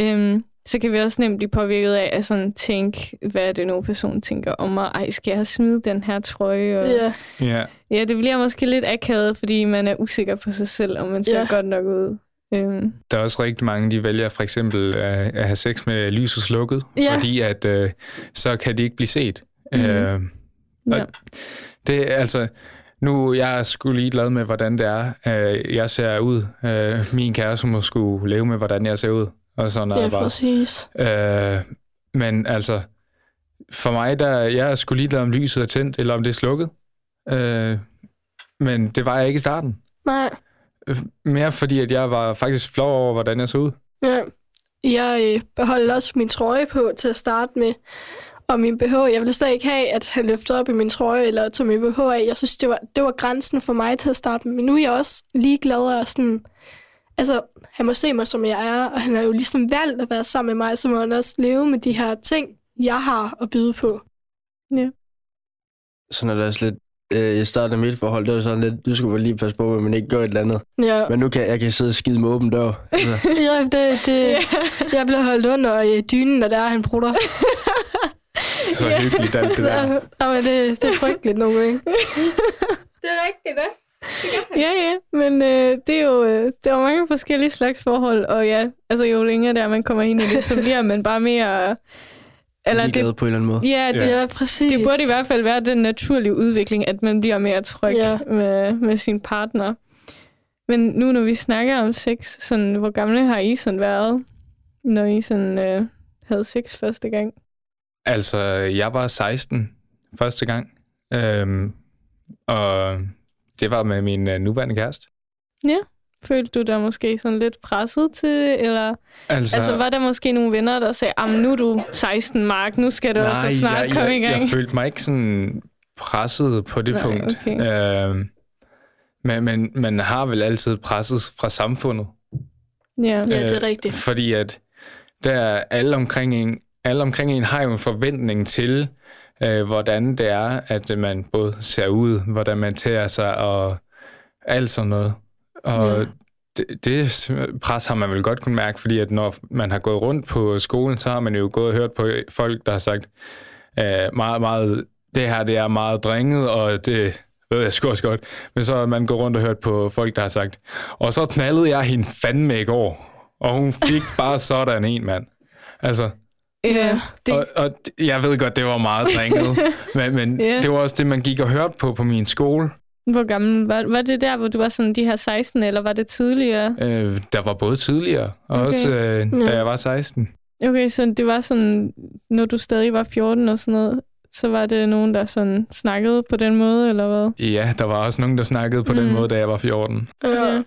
Øhm, så kan vi også nemt blive påvirket af at sådan tænke, hvad er det nu, personen tænker om mig? Ej, skal jeg smide den her trøje? Og... Ja. Ja. ja, det bliver måske lidt akavet, fordi man er usikker på sig selv, om man ser Ja. godt nok ud. Øhm, Der er også rigtig mange, de vælger for eksempel at, at have sex med lyset slukket, Ja. fordi at øh, så kan de ikke blive set. Mhm. Øh, ja. Og Det er altså... Nu jeg sgu lige glad med, hvordan det er, øh, jeg ser ud. Øh, min kæreste må skulle leve med, hvordan jeg ser ud. Og sådan er Ja, det bare. præcis. Øh, men altså, for mig, der, jeg er sgu ligeglad om lyset er tændt, eller om det er slukket. Øh, men det var jeg ikke i starten. Nej. Øh, Mere fordi, at jeg var faktisk flov over, hvordan jeg så ud. Ja. Jeg øh, beholdt også min trøje på til at starte med. Og min BH, jeg ville slet ikke have, at han løftede op i min trøje, eller tog min BH af. Jeg synes, det var, det var grænsen for mig til at starte med. Men nu er jeg også ligeglad og sådan... Altså, han må se mig, som jeg er, og han har jo ligesom valgt at være sammen med mig, så må han også leve med de her ting, jeg har at byde på. Sådan er det også lidt... Øh, I starten af mit forhold, det var sådan lidt, du skulle vel lige passe på, at man ikke gør et eller andet. Ja, Men nu kan jeg kan sidde og skide med åben dør. Altså, ja det, det, jeg bliver holdt under i dynen, når der er, han prutter. Så hyggeligt alt det der. Altså, jamen, det, det er frygteligt nogle gange. det er rigtigt, det. Ja, ja, men øh, det er jo øh, der er mange forskellige slags forhold, og ja, altså jo længere der man kommer ind i det, så bliver man bare mere... Eller det, på en eller anden måde. ja, det, Ja. Ja, præcis. det burde i hvert fald være den naturlige udvikling, at man bliver mere tryg Ja. med, med sin partner. Men nu når vi snakker om sex, sådan, hvor gamle har I sådan været, når I sådan, øh, havde sex første gang? Altså, jeg var 16 første gang, øhm, og det var med min øh, nuværende kæreste. Følte du dig måske sådan lidt presset til det, eller Altså, altså, var der måske nogle venner, der sagde, at nu er du 16, Mark, nu skal du nej, altså snart jeg, komme jeg, i gang? jeg følte mig ikke sådan presset på det Nej, punkt. okay. Øhm, men, men man har vel altid presset fra samfundet. ja. Ja, det er Øh, rigtigt. Fordi at der alle omkring en, alle omkring en har jo en forventning til, øh, hvordan det er, at man både ser ud, hvordan man tager sig og alt sådan noget. Og Ja. det, det pres har man vel godt kunne mærke, fordi at når man har gået rundt på skolen, så har man jo gået og hørt på folk, der har sagt, øh, meget, meget, det her det er meget dringet, og det ved jeg sgu også godt. Men så har man gået rundt og hørt på folk, der har sagt, og så knaldede jeg hende fandme i går, og hun fik bare sådan en mand. Altså, ja. Det, og, og jeg ved godt, det var meget dringet, men, men Ja. det var også det, man gik og hørte på på min skole. Hvor gammel var, var det der, hvor du var sådan de her 16, eller var det tidligere? Øh, der var både tidligere, og Okay. også øh, da jeg var 16. Okay, så det var sådan, når du stadig var 14 og sådan noget, så var det nogen, der sådan snakkede på den måde, eller hvad? Ja, der var også nogen, der snakkede på mm. Mm. den måde, da jeg var 14. Ja.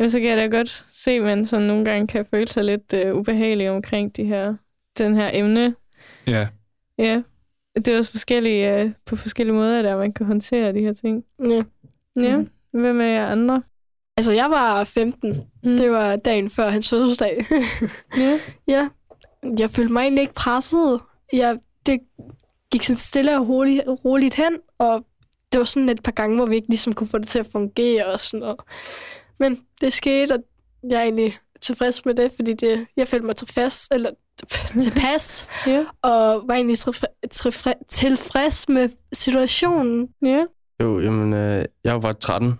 Ja, så kan jeg da godt se, at man sådan nogle gange kan føle sig lidt øh, ubehagelig omkring de her, den her emne. Ja. Ja, det er også forskellige, øh, på forskellige måder, der man kan håndtere de her ting. ja. Ja, Mhm. hvem er jer andre? Altså, jeg var 15. Mm. Det var dagen før hans fødselsdag. Ja. ja. Jeg følte mig egentlig ikke presset. Jeg, det gik sådan stille og roligt, roligt hen, og det var sådan et par gange, hvor vi ikke ligesom kunne få det til at fungere og sådan noget. Men det skete, og jeg er egentlig tilfreds med det, fordi det, jeg følte mig tilfreds, eller tilpas, Ja, og var egentlig tilfre- tilfre- tilfreds med situationen. ja. Jo, jamen, øh, jeg var 13.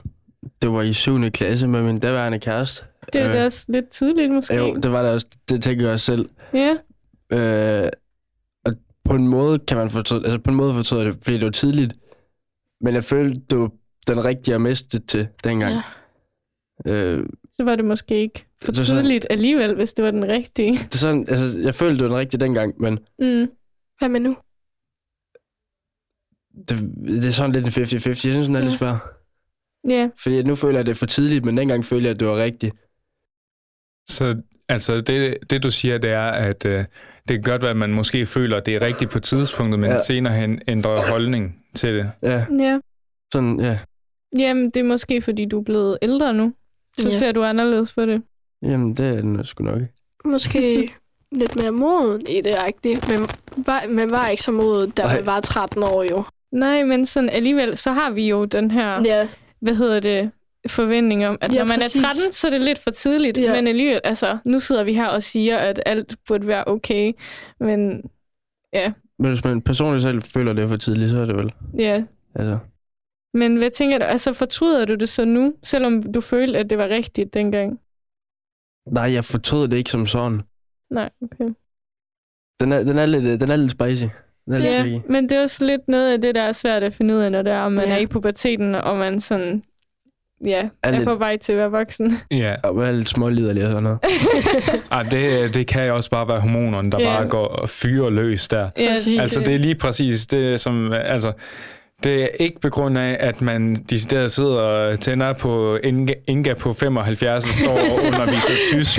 Det var i 7. klasse med min daværende kæreste. Det er Øh, da også lidt tidligt måske. Jo, det var det også. Det tænker jeg også selv. Ja, Øh, og på en måde kan man fortryde, altså på en måde fortryder det, fordi det var tidligt. Men jeg følte, det var den rigtige at miste til dengang. Ja. Øh, så var det måske ikke for Det sådan- tidligt alligevel, hvis det var den rigtige. det er sådan, altså, jeg følte, det var den rigtige dengang, men Mm. Hvad med nu? det, det er sådan lidt en 50-50. Jeg synes, den er lidt Ja. svær. Ja, Fordi at nu føler jeg, det er for tidligt, men dengang følte jeg, at det var rigtigt. Så altså, det, det du siger, det er, at øh, det kan godt være, at man måske føler, at det er rigtigt på tidspunktet, men ja. senere hen ændrer holdning til det. Ja, ja. sådan, ja. Jamen, det er måske, fordi du er blevet ældre nu. Så Ja. ser du anderledes på det. Jamen, det er den sgu nok. Måske lidt mere moden i det, rigtigt. Men var, man var ikke så moden, da Nej. man var 13 år jo. Nej, men sådan alligevel, så har vi jo den her, Ja, hvad hedder det, forventning om, at Ja, når man præcis. er 13, så er det lidt for tidligt. Ja. Men alligevel, altså, nu sidder vi her og siger, at alt burde være okay. Men ja, Men hvis man personligt selv føler, det er for tidligt, så er det vel. ja. Altså, Men hvad tænker du, altså fortryder du det så nu, selvom du følte, at det var rigtigt dengang? nej, jeg fortryder det ikke som sådan. Nej, okay. Den er, den er, lidt, den er lidt spicy. Den er lidt Ja, tricky. men det er også lidt noget af det, der er svært at finde ud af, når det er, om man Ja. er i puberteten, og man sådan, ja, Er er lidt- på vej til at være voksen. Ja, Og er lidt småliderlig og sådan noget. ah, det, det kan også bare være hormonerne, der Ja. bare går og fyrer løs der. Ja, Præcis. Altså, det er lige præcis det, som... Altså, det er ikke på grund af, at man decideret sidder og tænder på Inga, Inga på 75 og står og underviser tysk,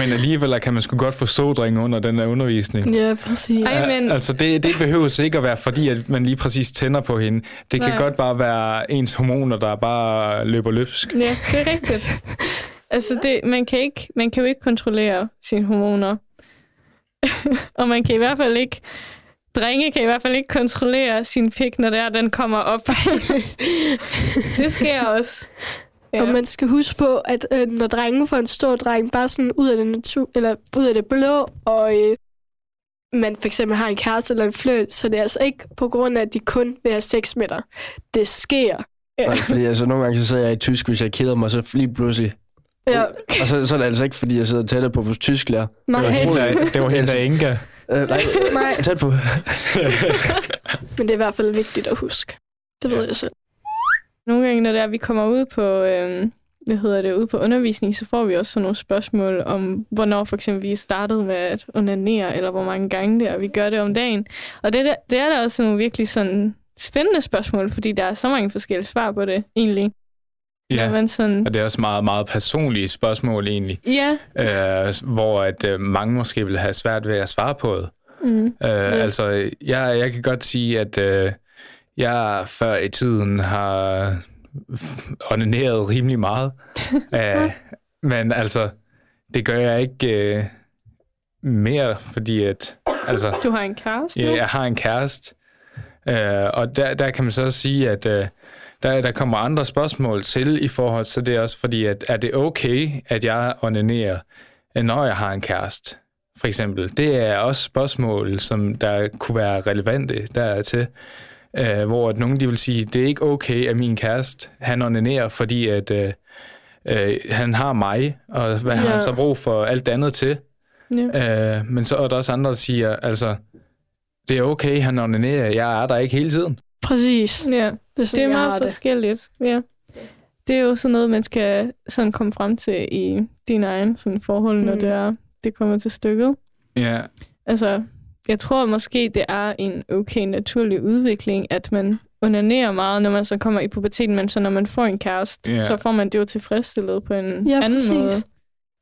men alligevel kan man sgu godt få sodring under den her undervisning. ja, præcis. Ej, men- Altså, det, det behøver ikke at være, fordi at man lige præcis tænder på hende. Det kan Nej. godt bare være ens hormoner, der bare løber løbsk. Ja, det er rigtigt. Altså, det, man, kan ikke, man kan jo ikke kontrollere sine hormoner. og man kan i hvert fald ikke... Drenge kan i hvert fald ikke kontrollere sin pik, når det er, den kommer op. det sker også. Ja. Og man skal huske på, at øh, når drengen får en stor dreng, bare sådan ud af det, natur, eller ud af det blå, og øh, man for eksempel har en kæreste eller en fløjt, så det er altså ikke på grund af, at de kun vil have 6 meter. Det sker. Ja. Nej, fordi altså, nogle gange så sidder jeg i tysk, hvis jeg keder mig, så lige pludselig. Ja. Og så, så er det altså ikke, fordi jeg sidder tættere på vores tysklærer. Nej, Det var det var helt af Inga. Øh, nej, nej, tæt på. men det er i hvert fald vigtigt at huske. Det ved Ja. jeg selv. Nogle gange, når det er, vi kommer ud på, øhm, hvad hedder det, ude på undervisning, så får vi også sådan nogle spørgsmål om, hvornår for eksempel vi er startet med at onanere, eller hvor mange gange det er, vi gør det om dagen. Og det, er der- det er der også nogle virkelig sådan spændende spørgsmål, fordi der er så mange forskellige svar på det, egentlig. Ja, man sådan, og det er også meget, meget personlige spørgsmål egentlig, ja, øh, hvor at øh, mange måske vil have svært ved at svare på det. mm, Øh, altså, jeg, jeg kan godt sige, at øh, jeg før i tiden har onaneret rimelig meget. øh, men altså, det gør jeg ikke øh, mere, fordi at, altså, du har en kæreste Ja, jeg har en kæreste, øh, og der, der kan man så sige, at øh, der, der kommer andre spørgsmål til i forhold til det også, fordi at, er det okay, at jeg onanerer, øh, når jeg har en kæreste, for eksempel. Det er også spørgsmål, som der kunne være relevante dertil, øh, hvor at nogen de vil sige, det er ikke okay, at min kæreste, han onanerer, fordi at øh, øh, han har mig, og hvad har Ja. han så brug for alt det andet til? Ja. Øh, men så er der også andre, der siger, altså, det er okay, han onanerer, jeg er der ikke hele tiden. Præcis. ja. Det er Det sådan, er jeg har meget det. forskelligt, ja. Det er jo sådan noget, man skal sådan komme frem til i din egen sådan forhold, når Mm. det, er, det kommer til stykket. Ja, Altså, jeg tror måske, det er en okay naturlig udvikling, at man onanerer meget, når man så kommer i puberteten, men så når man får en kæreste, Ja. så får man det jo tilfredsstillet på en Ja, anden præcis. måde.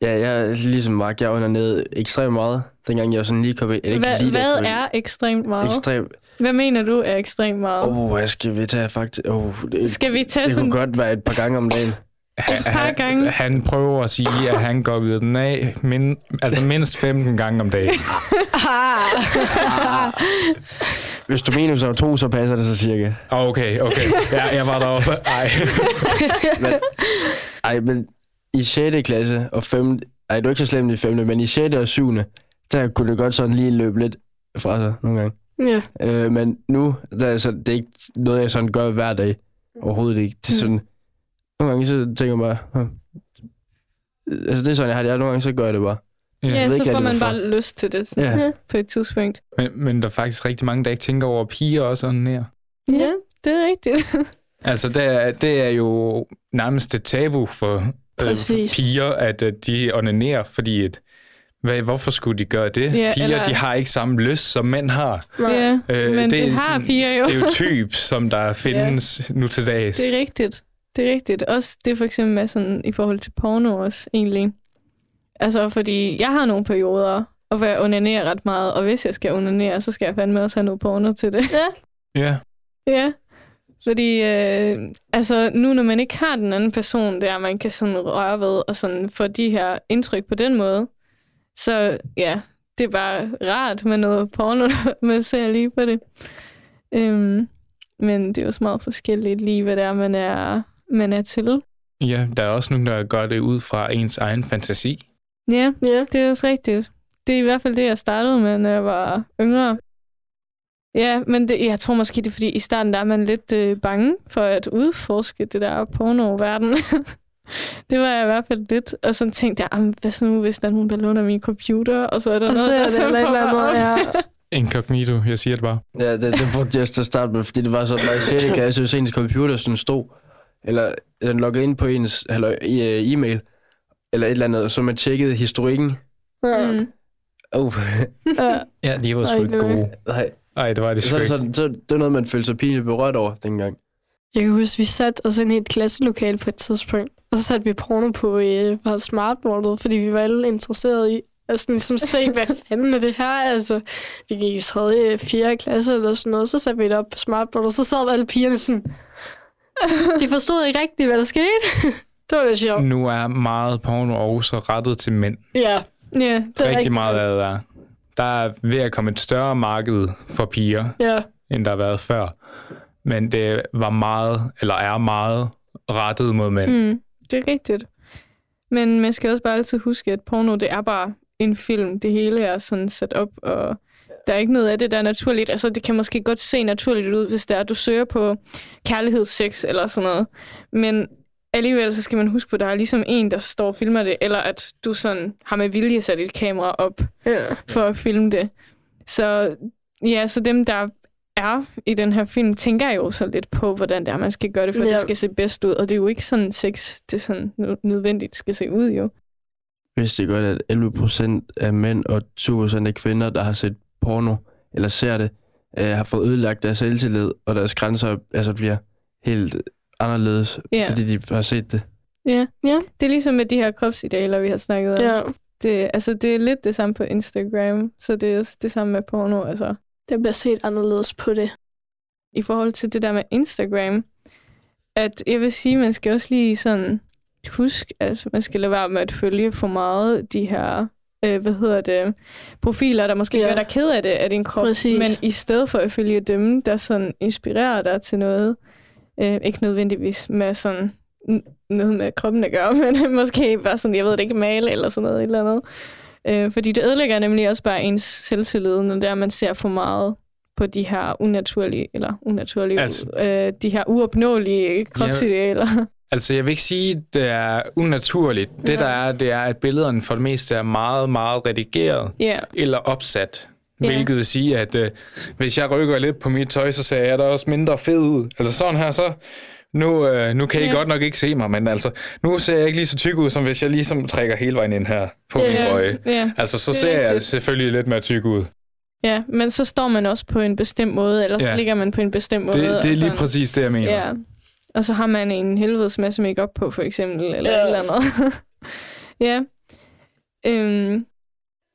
Ja, jeg er ligesom Mark, jeg ned ekstremt meget, dengang jeg sådan lige kom ind. Eller ikke Hvad, lige, hvad kom ind. er ekstremt meget? Ekstremt. Hvad mener du er ekstremt meget? Åh, oh, hvad skal vi tage faktisk? Oh, det, Skal vi tage det sådan... kunne godt være et par gange om dagen. han, par han, gange. han prøver at sige, at han går ud den af min, altså mindst 15 gange om dagen. Hvis du minus er to, så passer det så cirka. Okay, okay. Ja, jeg var deroppe. Ej. Men, ej, men i 6. klasse og 5. Ej, det var ikke så slemt i 5. Men i 6. og 7. Der kunne det godt sådan lige løbe lidt fra sig nogle gange. Ja. Øh, men nu, der er så, det er ikke noget, jeg sådan gør hver dag. Overhovedet ikke. Det er sådan, nogle gange så tænker jeg bare, "Hm." altså det er sådan, jeg har det. Nogle gange så gør jeg det bare. Ja, ved så ikke får man bare lyst til det sådan, Ja. på et tidspunkt. Men, men der er faktisk rigtig mange, der ikke tænker over at piger også onanerer. Ja, det er rigtigt. Altså, det er, det er jo nærmest et tabu for, øh, for Præcis. piger, at øh, de onanerer, fordi at, hvad, hvorfor skulle de gøre det? Ja, piger, eller- de har ikke samme lyst, som mænd har. ja, Øh, men det, er har sådan en piger jo. stereotyp, som der findes nu til dags. Det er rigtigt. Det er rigtigt. Også det for eksempel med sådan, i forhold til porno også, egentlig. Altså, fordi jeg har nogle perioder, og hvor jeg onanerer ret meget, og hvis jeg skal onanere, så skal jeg fandme også have noget porno til det. Ja, ja. Fordi, øh, altså, nu når man ikke har den anden person der, man kan sådan røre ved, og sådan få de her indtryk på den måde, så ja, det er bare rart med noget porno, man ser lige på det. Øhm, men det er jo også meget forskelligt lige, hvad det er, man er, man er til. ja, der er også nogen, der gør det ud fra ens egen fantasi. Ja, Ja. det er også rigtigt. Det er i hvert fald det, jeg startede med, når jeg var yngre. Ja, men det, jeg tror måske, det er fordi, i starten der er man lidt øh, bange for at udforske det der porno-verden. det var jeg i hvert fald lidt. Og så tænkte jeg, "Jamen, hvad så nu, hvis der er nogen, der låner min computer, og så er der Og noget, så er der så eller et eller andet, op." ja. Incognito, jeg siger det bare. Ja, det, det brugte jeg til at starte med, fordi det var sådan, når i 6. klasse, hvis ens computer sådan stod, eller den loggede ind på ens eller, i, uh, e-mail, eller et eller andet, og så man tjekkede historikken. Ja. Mm. Uh, ja. De var sgu ikke det var- gode. nej. Nej, det var det Så, sgu er det ikke. sådan, så det var noget, man følte sig pinligt berørt over dengang. Jeg kan huske, vi satte os ind i et klasselokale på et tidspunkt, og så satte vi porno på øh, på smartboardet, fordi vi var alle interesserede i at sådan, ligesom se, hvad fanden er det her? Altså, vi gik i 3. 4. klasse eller sådan noget, så satte vi det op på smartboardet, og så sad alle pigerne sådan, de forstod ikke rigtigt, hvad der skete. det var lidt sjovt. Nu er meget porno også rettet til mænd. Ja, Ja, det er Rigtig rigtigt. meget af det der. Der er ved at komme et større marked for piger, Ja, end der har været før. Men det var meget, eller er meget, rettet mod mænd. mm, det er rigtigt. Men man skal også bare altid huske, at porno, det er bare en film. Det hele er sådan sat op, og der er ikke noget af det, der er naturligt. Altså, det kan måske godt se naturligt ud, hvis det er, at du søger på kærlighed, sex eller sådan noget. Men alligevel, så skal man huske på, at der er ligesom en, der står og filmer det, eller at du sådan har med vilje sat et kamera op ja. for at filme det. Så ja, så dem, der er i den her film, tænker jeg jo så lidt på, hvordan det er, man skal gøre det, for ja. Det skal se bedst ud. Og det er jo ikke sådan sex, det sådan nø- nødvendigt skal se ud jo. Hvis det godt, at 11 procent af mænd og 20 procent af kvinder, der har set porno, eller ser det, øh, har fået ødelagt deres selvtillid, og deres grænser altså bliver helt anderledes, Ja. fordi de har set det. Ja. Ja. Det er ligesom med de her kropsidealer, vi har snakket om. Ja, Det, altså, det er lidt det samme på Instagram, så det er også det samme med porno. Altså, det bliver set anderledes på det. i forhold til det der med Instagram, at jeg vil sige, man skal også lige sådan huske, at man skal lade være med at følge for meget de her, øh, hvad hedder det, profiler, der måske Ja. gør dig ked af det, af din krop. Præcis. Men i stedet for at følge dem, der sådan inspirerer dig til noget, øh, ikke nødvendigvis med sådan noget med kroppen at gøre, men måske bare sådan, jeg ved det ikke, male eller sådan noget, et eller andet. Øh, fordi det ødelægger nemlig også bare ens selvtillid, når det er, man ser for meget på de her unaturlige, eller unaturlige, Altså- øh, de her uopnåelige kropsidealer. Altså, jeg vil ikke sige, at det er unaturligt. Det, Ja. der er, det er, at billederne for det meste er meget, meget redigeret Ja, eller opsat. Ja. Hvilket vil sige, at øh, hvis jeg rykker lidt på mit tøj, så ser jeg da også mindre fed ud. Altså sådan her, så... Nu, øh, nu kan I Ja. godt nok ikke se mig, men altså, nu ser jeg ikke lige så tyk ud, som hvis jeg ligesom trækker hele vejen ind her på min ja, trøje. ja, Altså, så Det er ser jeg selvfølgelig lidt mere tyk ud. ja, men så står man også på en bestemt måde, eller så Ja. ligger man på en bestemt måde. Det, det er lige sådan. præcis det, jeg mener. Ja. Og så har man en helvedes masse makeup på, for eksempel, eller ja. et eller andet. ja. Øhm,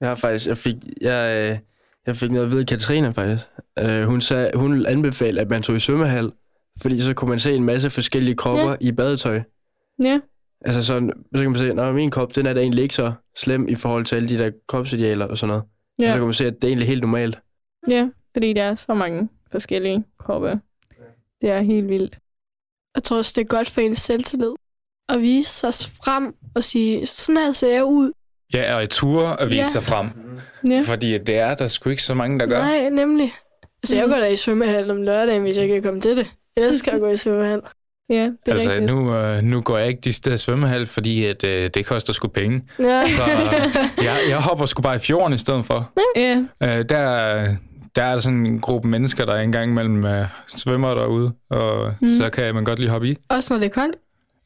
Jeg har faktisk, jeg fik, jeg, øh, jeg fik noget at vide af Katrine faktisk. Øh, hun, sagde, hun anbefalede, at man tog i svømmehal, fordi så kunne man se en masse forskellige kropper Ja. i badetøj. ja, Altså sådan, så kan man se, at min krop, den er da egentlig ikke så slem i forhold til alle de der kropsidealer og sådan noget. Ja. Og så kan man se, at det er egentlig helt normalt. ja, fordi der er så mange forskellige kroppe. Det er helt vildt. Jeg tror også, det er godt for ens selvtillid at vise sig frem og sige, sådan her ser jeg ud. Ja, og i ture at vise Ja. sig frem. Ja, Fordi det er der sgu ikke så mange, der gør. Nej, nemlig. Altså, jeg Mhm. går da i svømmehal om lørdagen, hvis jeg kan komme til det. Jeg skal gå i svømmehal. ja det er Altså, rigtigt. nu, øh, nu går jeg ikke de steder svømmehal, fordi at, øh, det koster sgu penge. Ja. Så jeg, jeg hopper sgu bare i fjorden i stedet for. Ja, Øh, der, der er sådan en gruppe mennesker, der engang imellem øh, svømmer derude, og Mm. så kan man godt lige hoppe i. Også når det er koldt.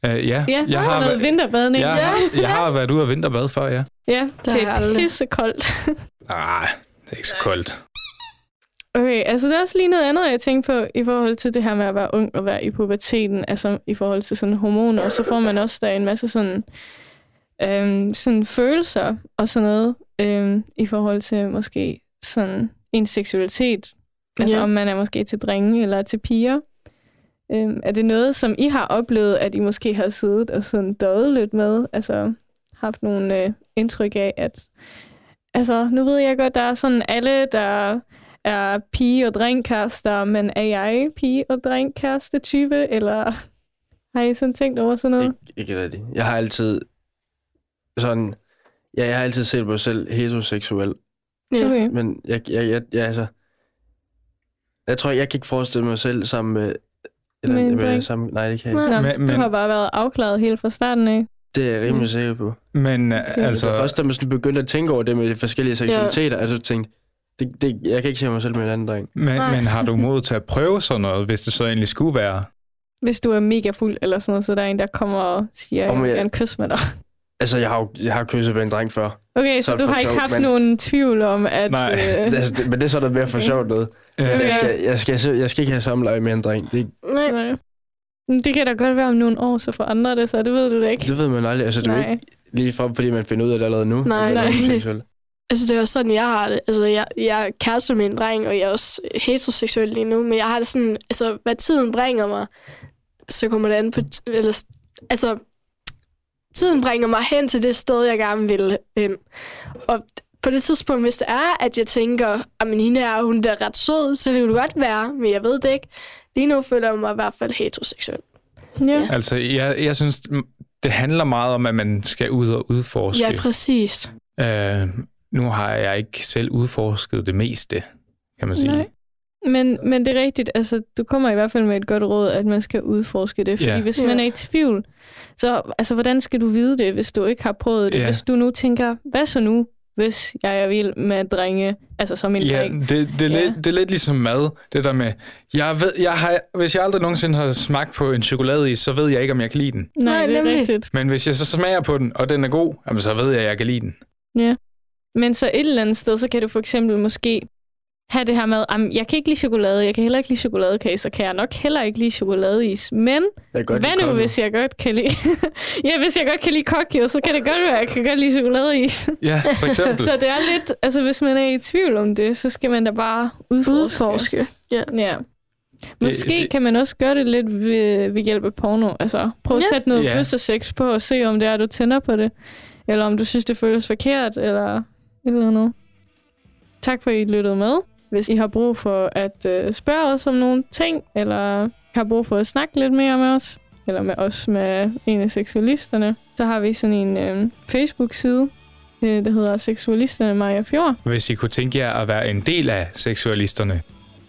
Øh, ja, ja jeg har, noget væ- vinterbadning. jeg, Ja, har, jeg har været ude og vinterbade før, ja. ja det jeg er pissekoldt. Ah, det er ikke så koldt. Okay, altså der er også lige noget andet, jeg tænker på i forhold til det her med at være ung og være i puberteten, altså i forhold til sådan hormoner, og så får man også der en masse sådan, øhm, sådan følelser og sådan noget øhm, i forhold til måske sådan en seksualitet. Altså Ja. om man er måske til drenge eller til piger. Øhm, er det noget, som I har oplevet, at I måske har siddet og sådan døjet lidt med? Altså haft nogle øh, indtryk af, at altså nu ved jeg godt, der er sådan alle, der er pige- og drengkærester, men er jeg pige- og drengkæreste type, eller har I sådan tænkt over sådan noget? Ikke, ikke rigtigt. Jeg har altid sådan... Ja, jeg har altid set mig selv heteroseksuel, Ja. Okay. men jeg, jeg, jeg, jeg altså... Jeg tror, jeg kan ikke forestille mig selv sammen med... Eller, Med med, sammen, nej, det kan jeg ikke. Nå, Men- du men- har bare været afklaret helt fra starten af. Det er jeg rimelig sikker på. Men øh, Altså, altså, det var først, da man sådan begyndte at tænke over det med de forskellige seksualiteter, at jeg tænkte, det, det, jeg kan ikke se mig selv med en anden dreng. men, Nej. men har du mod til at prøve sådan noget, hvis det så egentlig skulle være? Hvis du er mega fuld eller sådan noget, så der er en, der kommer og siger, Om jeg vil jeg- gerne kysse med dig. Altså, jeg har jo jeg har kysset med en dreng før. Okay, Så så, du har ikke sjovt, haft men- nogen tvivl om, at... Nej. Øh, Det, altså, det, men det er så der mere for Okay. sjovt noget. Okay. Jeg skal, jeg, skal, jeg, skal, jeg skal ikke have samleje med en dreng. Det, Nej. nej. Det kan da godt være om nogle år, så forandrer det sig. Det ved du da ikke. det ved man aldrig. Altså, det er jo ikke lige frem, fordi man finder ud af det allerede nu. Nej, nej. Altså, det er også sådan, jeg har det. Altså, jeg, jeg er kæreste med en dreng, og jeg er også heteroseksuel lige nu, men jeg har det sådan, altså, hvad tiden bringer mig, så kommer det an på, eller, altså, tiden bringer mig hen til det sted, jeg gerne vil hen. Og på det tidspunkt, hvis det er, at jeg tænker, at hende er hun der ret sød, så det kunne det godt være, men jeg ved det ikke. Lige nu føler jeg mig i hvert fald heteroseksuel. Ja. Altså, jeg, jeg synes, det handler meget om, at man skal ud og udforske. Ja, præcis. Øh, nu har jeg ikke selv udforsket det meste, kan man sige. Nej. Men, men det er rigtigt, altså du kommer i hvert fald med et godt råd, at man skal udforske det, fordi Ja. hvis Ja. man er i tvivl, så altså, hvordan skal du vide det, hvis du ikke har prøvet det? Ja. Hvis du nu tænker, hvad så nu, hvis jeg er vild med drenge, altså som en Ja, dreng. det, det, er Ja. lidt, det er lidt ligesom mad. Det der med, jeg ved, jeg har, hvis jeg aldrig nogensinde har smagt på en chokoladeis, så ved jeg ikke, om jeg kan lide den. Nej, Nej, det er nemlig. rigtigt. Men hvis jeg så smager på den, og den er god, jamen, så ved jeg, at jeg kan lide den. Men så et eller andet sted, så kan du for eksempel måske have det her med, at jeg kan ikke lide chokolade, jeg kan heller ikke lide chokoladekage, så kan jeg nok heller ikke lide chokoladeis. Men hvad nu, hvis jeg godt kan lide... ja, hvis jeg godt kan lide kokjo, så kan det godt være, at jeg kan godt lide chokoladeis. Ja, for eksempel. så det er lidt... Altså, hvis man er i tvivl om det, så skal man da bare udforske. Udforske. Ja. Måske det- det, kan man også gøre det lidt ved, ved hjælp af porno. Altså, prøv at Ja. sætte noget Ja. ja. bøssesex på og se, om det er, du tænder på det. Eller om du synes, det føles forkert, eller eller andet. Tak for, at I lyttede med. Hvis I har brug for at øh, spørge os om nogle ting, eller har brug for at snakke lidt mere med os, eller med os med en af seksualisterne, så har vi sådan en øh, Facebook-side, øh, der hedder Seksualisterne Maja Fjord. Hvis I kunne tænke jer at være en del af seksualisterne,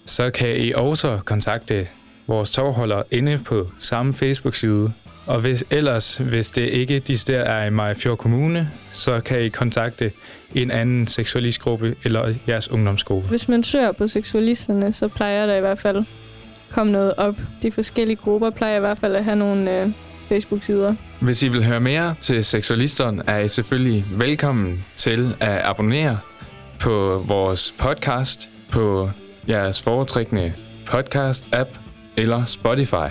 så kan I også kontakte vores tovholder inde på samme Facebook-side. Og hvis ellers, hvis det ikke de der er i Majfjord Kommune, så kan I kontakte en anden seksualistgruppe eller jeres ungdomsgruppe. Hvis man søger på seksualisterne, så plejer der i hvert fald komme noget op. De forskellige grupper plejer i hvert fald at have nogle øh, Facebook-sider. Hvis I vil høre mere til seksualisterne, er I selvfølgelig velkommen til at abonnere på vores podcast på jeres foretrækkende podcast-app eller Spotify.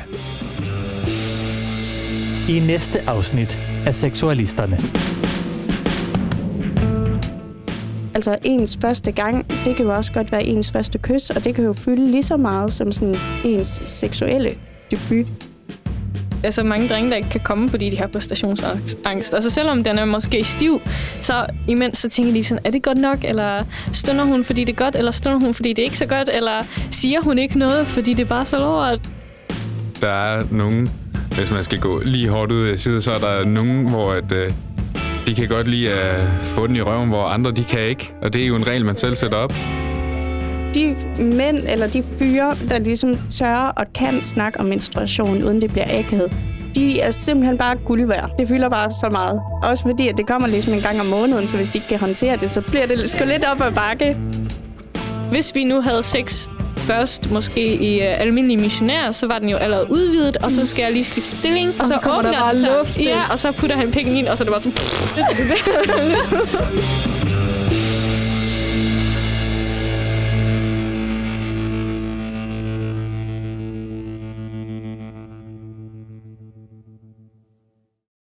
I næste afsnit af Seksualisterne. Altså ens første gang, det kan jo også godt være ens første kys, og det kan jo fylde lige så meget som sådan ens seksuelle debut. Altså mange drenge, der ikke kan komme, fordi de har præstationsangst. Altså selvom den er måske stiv, så imens så tænker de sådan, er det godt nok? Eller stunder hun, fordi det er godt? Eller stunder hun, fordi det er ikke så godt? Eller siger hun ikke noget, fordi det er bare så lort? Der er nogen, hvis man skal gå lige hårdt ud af side, så er der nogen, hvor at, øh, de kan godt lide at få den i røven, hvor andre de kan ikke. Og det er jo en regel, man selv sætter op. De mænd eller de fyre, der ligesom tør og kan snakke om menstruation, uden det bliver akavet, de er simpelthen bare guld værd. Det fylder bare så meget. Også fordi, at det kommer ligesom en gang om måneden, så hvis de ikke kan håndtere det, så bliver det sgu lidt op ad bakke. Hvis vi nu havde sex først, måske i uh, almindelig missionær, så var den jo allerede udvidet, og så skal jeg lige skifte stilling, og, Og så der åbner bare den sig. luft. Ja, og så putter han pikken ind, og så er det bare sådan...